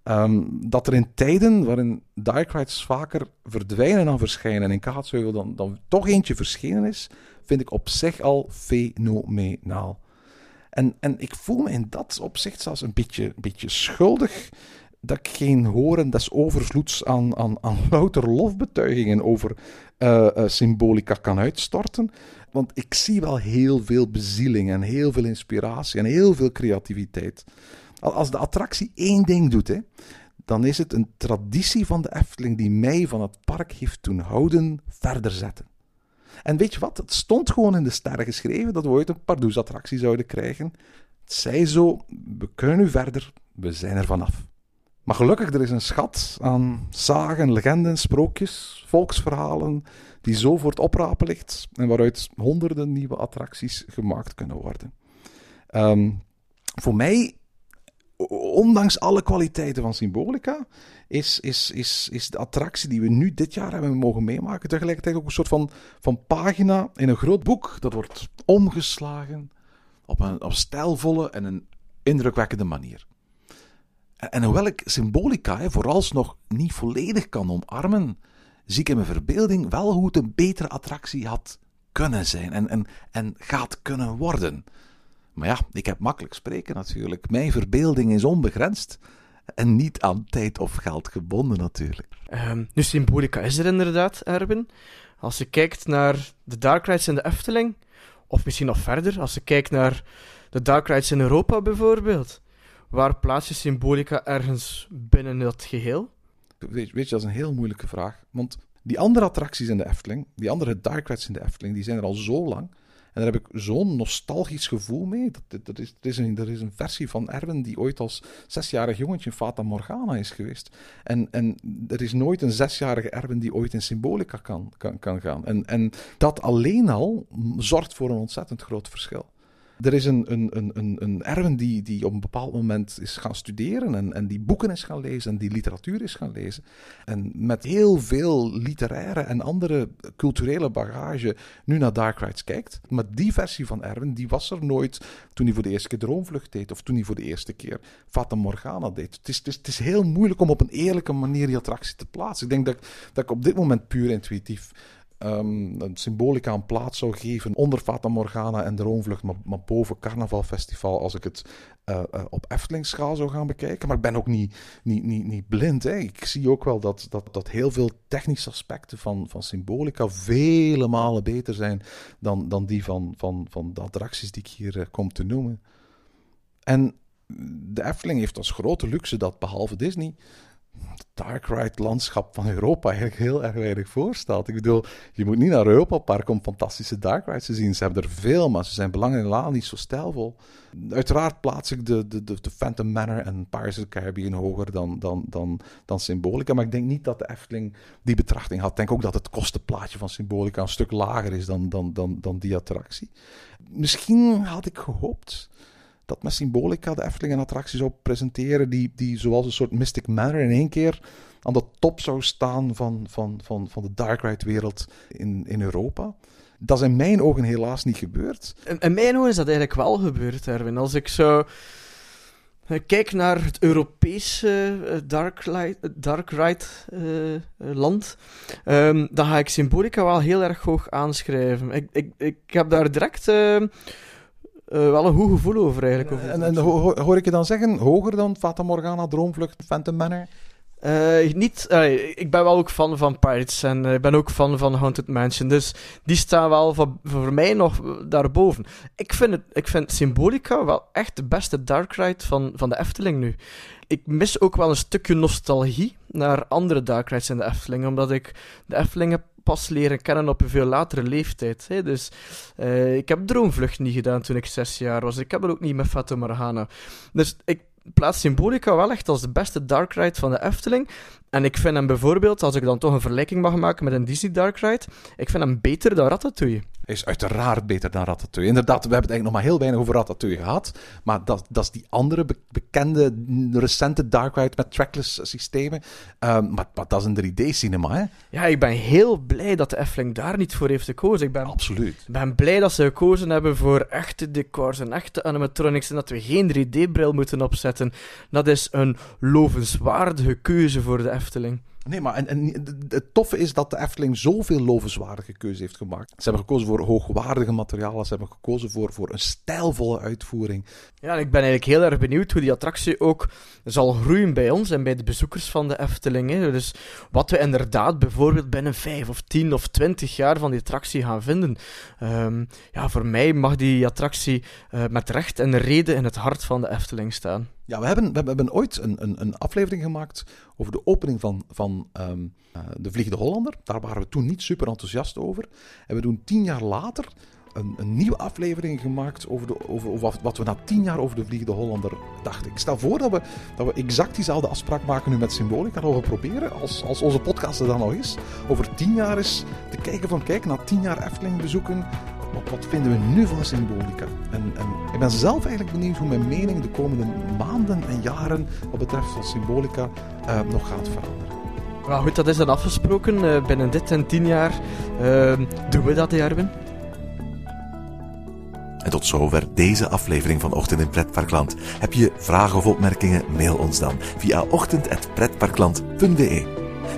S5: Um, dat er in tijden waarin Dark Rides vaker verdwijnen dan verschijnen en in Kaatsheuvel dan, dan toch eentje verschenen is, vind ik op zich al fenomenaal. En, en ik voel me in dat opzicht zelfs een beetje, beetje schuldig dat ik geen horen des overvloeds aan, aan, aan louter lofbetuigingen over uh, uh, symbolica kan uitstorten. Want ik zie wel heel veel bezieling en heel veel inspiratie en heel veel creativiteit. Als de attractie één ding doet, hè, dan is het een traditie van de Efteling die mij van het park heeft doen houden verder zetten. En weet je wat? Het stond gewoon in de sterren geschreven dat we ooit een Pardoes-attractie zouden krijgen. Het zei zo, we kunnen nu verder, we zijn er vanaf. Maar gelukkig, er is een schat aan zagen, legenden, sprookjes, volksverhalen, die zo voor het oprapen ligt en waaruit honderden nieuwe attracties gemaakt kunnen worden. Um, voor mij, ondanks alle kwaliteiten van Symbolica, is, is, is, is de attractie die we nu dit jaar hebben mogen meemaken tegelijkertijd ook een soort van, van pagina in een groot boek. Dat wordt omgeslagen op een op stijlvolle en een indrukwekkende manier. En, hoewel ik Symbolica hè, vooralsnog niet volledig kan omarmen, zie ik in mijn verbeelding wel hoe het een betere attractie had kunnen zijn en, en, en gaat kunnen worden. Maar ja, ik heb makkelijk spreken natuurlijk. Mijn verbeelding is onbegrensd. En niet aan tijd of geld gebonden natuurlijk.
S6: Um, nu, Symbolica is er inderdaad, Erwin. Als je kijkt naar de Dark Rides in de Efteling, of misschien nog verder, als je kijkt naar de Dark Rides in Europa bijvoorbeeld, waar plaats je Symbolica ergens binnen dat geheel?
S5: Weet, weet je, dat is een heel moeilijke vraag. Want die andere attracties in de Efteling, die andere Dark Rides in de Efteling, die zijn er al zo lang. En daar heb ik zo'n nostalgisch gevoel mee. Dat, dat, is, is een, een versie van Erwin die ooit als zesjarig jongetje Fata Morgana is geweest. En, en er is nooit een zesjarige Erwin die ooit in Symbolica kan, kan, kan gaan. En, en dat alleen al zorgt voor een ontzettend groot verschil. Er is een, een, een, een, Erwin die, die op een bepaald moment is gaan studeren en, en die boeken is gaan lezen en die literatuur is gaan lezen. En met heel veel literaire en andere culturele bagage nu naar Dark Rides kijkt. Maar die versie van Erwin, die was er nooit toen hij voor de eerste keer Droomvlucht deed of toen hij voor de eerste keer Fata Morgana deed. Het is, het is, het is heel moeilijk om op een eerlijke manier die attractie te plaatsen. Ik denk dat, dat ik op dit moment puur intuïtief um, een symbolica een plaats zou geven onder Fata Morgana en Droomvlucht, maar, maar boven Carnaval Festival als ik het uh, uh, op Eftelingsschaal zou gaan bekijken. Maar ik ben ook niet, niet, niet, niet blind. Hè. Ik zie ook wel dat, dat, dat heel veel technische aspecten van, van Symbolica vele malen beter zijn dan, dan die van, van, van de attracties die ik hier uh, kom te noemen. En de Efteling heeft als grote luxe dat behalve Disney het dark ride landschap van Europa eigenlijk heel erg weinig voorstelt. Ik bedoel, je moet niet naar Europa Park om fantastische dark rides te zien. Ze hebben er veel, maar ze zijn belangrijk laal niet zo stijlvol. Uiteraard plaats ik de, de, de, de Phantom Manor en Pirates of Caribbean hoger dan, dan, dan, dan Symbolica. Maar ik denk niet dat de Efteling die betrachting had. Ik denk ook dat het kostenplaatje van Symbolica een stuk lager is dan, dan, dan, dan die attractie. Misschien had ik gehoopt dat met Symbolica de Efteling een attractie zou presenteren die, die zoals een soort Mystic Manor in één keer aan de top zou staan van, van, van, van de dark ride wereld in, in Europa. Dat is in mijn ogen helaas niet gebeurd.
S6: In, mijn ogen is dat eigenlijk wel gebeurd, Erwin. Als ik zo kijk naar het Europese uh, dark, light, dark ride uh, land, um, dan ga ik Symbolica wel heel erg hoog aanschrijven. Ik, ik, ik heb daar direct... Uh, wel een goed gevoel over eigenlijk. Over
S5: en, en ho hoor ik je dan zeggen, hoger dan Fata Morgana, Droomvlucht, Phantom Manor?
S6: Uh, niet, ik ben wel ook fan van Pirates en ik ben ook fan van Haunted Mansion. Dus die staan wel voor, mij nog daarboven. Ik vind, het, ik vind Symbolica wel echt de beste dark ride van, van de Efteling nu. Ik mis ook wel een stukje nostalgie naar andere dark rides in de Efteling. Omdat ik de Efteling heb pas leren kennen op een veel latere leeftijd. Hè. Dus uh, ik heb Droomvlucht niet gedaan toen ik zes jaar was. Ik heb dat ook niet met Fata Morgana. Dus ik plaats Symbolica wel echt als de beste dark ride van de Efteling. En ik vind hem bijvoorbeeld, als ik dan toch een vergelijking mag maken met een Disney Dark Ride, ik vind hem beter dan Ratatouille.
S5: Is uiteraard beter dan Ratatouille. Inderdaad, we hebben het eigenlijk nog maar heel weinig over Ratatouille gehad. Maar dat, dat is die andere bekende, recente Dark Ride met trackless systemen. Um, maar, maar, dat is een 3D-cinema, hè?
S6: Ja, ik ben heel blij dat de Efteling daar niet voor heeft gekozen. Ik ben,
S5: Absoluut.
S6: Ik ben blij dat ze gekozen hebben voor echte decors en echte animatronics en dat we geen 3D-bril moeten opzetten. Dat is een lovenswaardige keuze voor de Efteling.
S5: Nee, maar en, het toffe is dat de Efteling zoveel lovenswaardige keuzes heeft gemaakt. Ze hebben gekozen voor hoogwaardige materialen. Ze hebben gekozen voor, voor een stijlvolle uitvoering.
S6: Ja, en ik ben eigenlijk heel erg benieuwd hoe die attractie ook zal groeien bij ons en bij de bezoekers van de Efteling. Hè. Dus wat we inderdaad bijvoorbeeld binnen 5 of 10 of 20 jaar van die attractie gaan vinden. Um, ja, voor mij mag die attractie uh, met recht en reden in het hart van de Efteling staan.
S5: Ja, we hebben, we hebben ooit een, een, een aflevering gemaakt over de opening van, van um, uh, De Vliegende Hollander. Daar waren we toen niet super enthousiast over. En we doen tien jaar later een, een nieuwe aflevering gemaakt over, de, over, over, wat we na tien jaar over De Vliegende Hollander dachten. Ik stel voor dat we, dat we exact diezelfde afspraak maken nu met Symbolica. Dat we proberen, als, als onze podcast er dan nog is, over tien jaar eens te kijken van, kijk, na tien jaar Efteling bezoeken, wat, wat, vinden we nu van symbolica? En, en, ik ben zelf eigenlijk benieuwd hoe mijn mening de komende maanden en jaren wat betreft van symbolica uh, nog gaat veranderen.
S6: Nou goed, dat is dan afgesproken. Uh, binnen dit en tien jaar uh, doen we dat, Erwin.
S7: En tot zover deze aflevering van Ochtend in Pretparkland. Heb je vragen of opmerkingen? Mail ons dan via ochtend.pretparkland.be.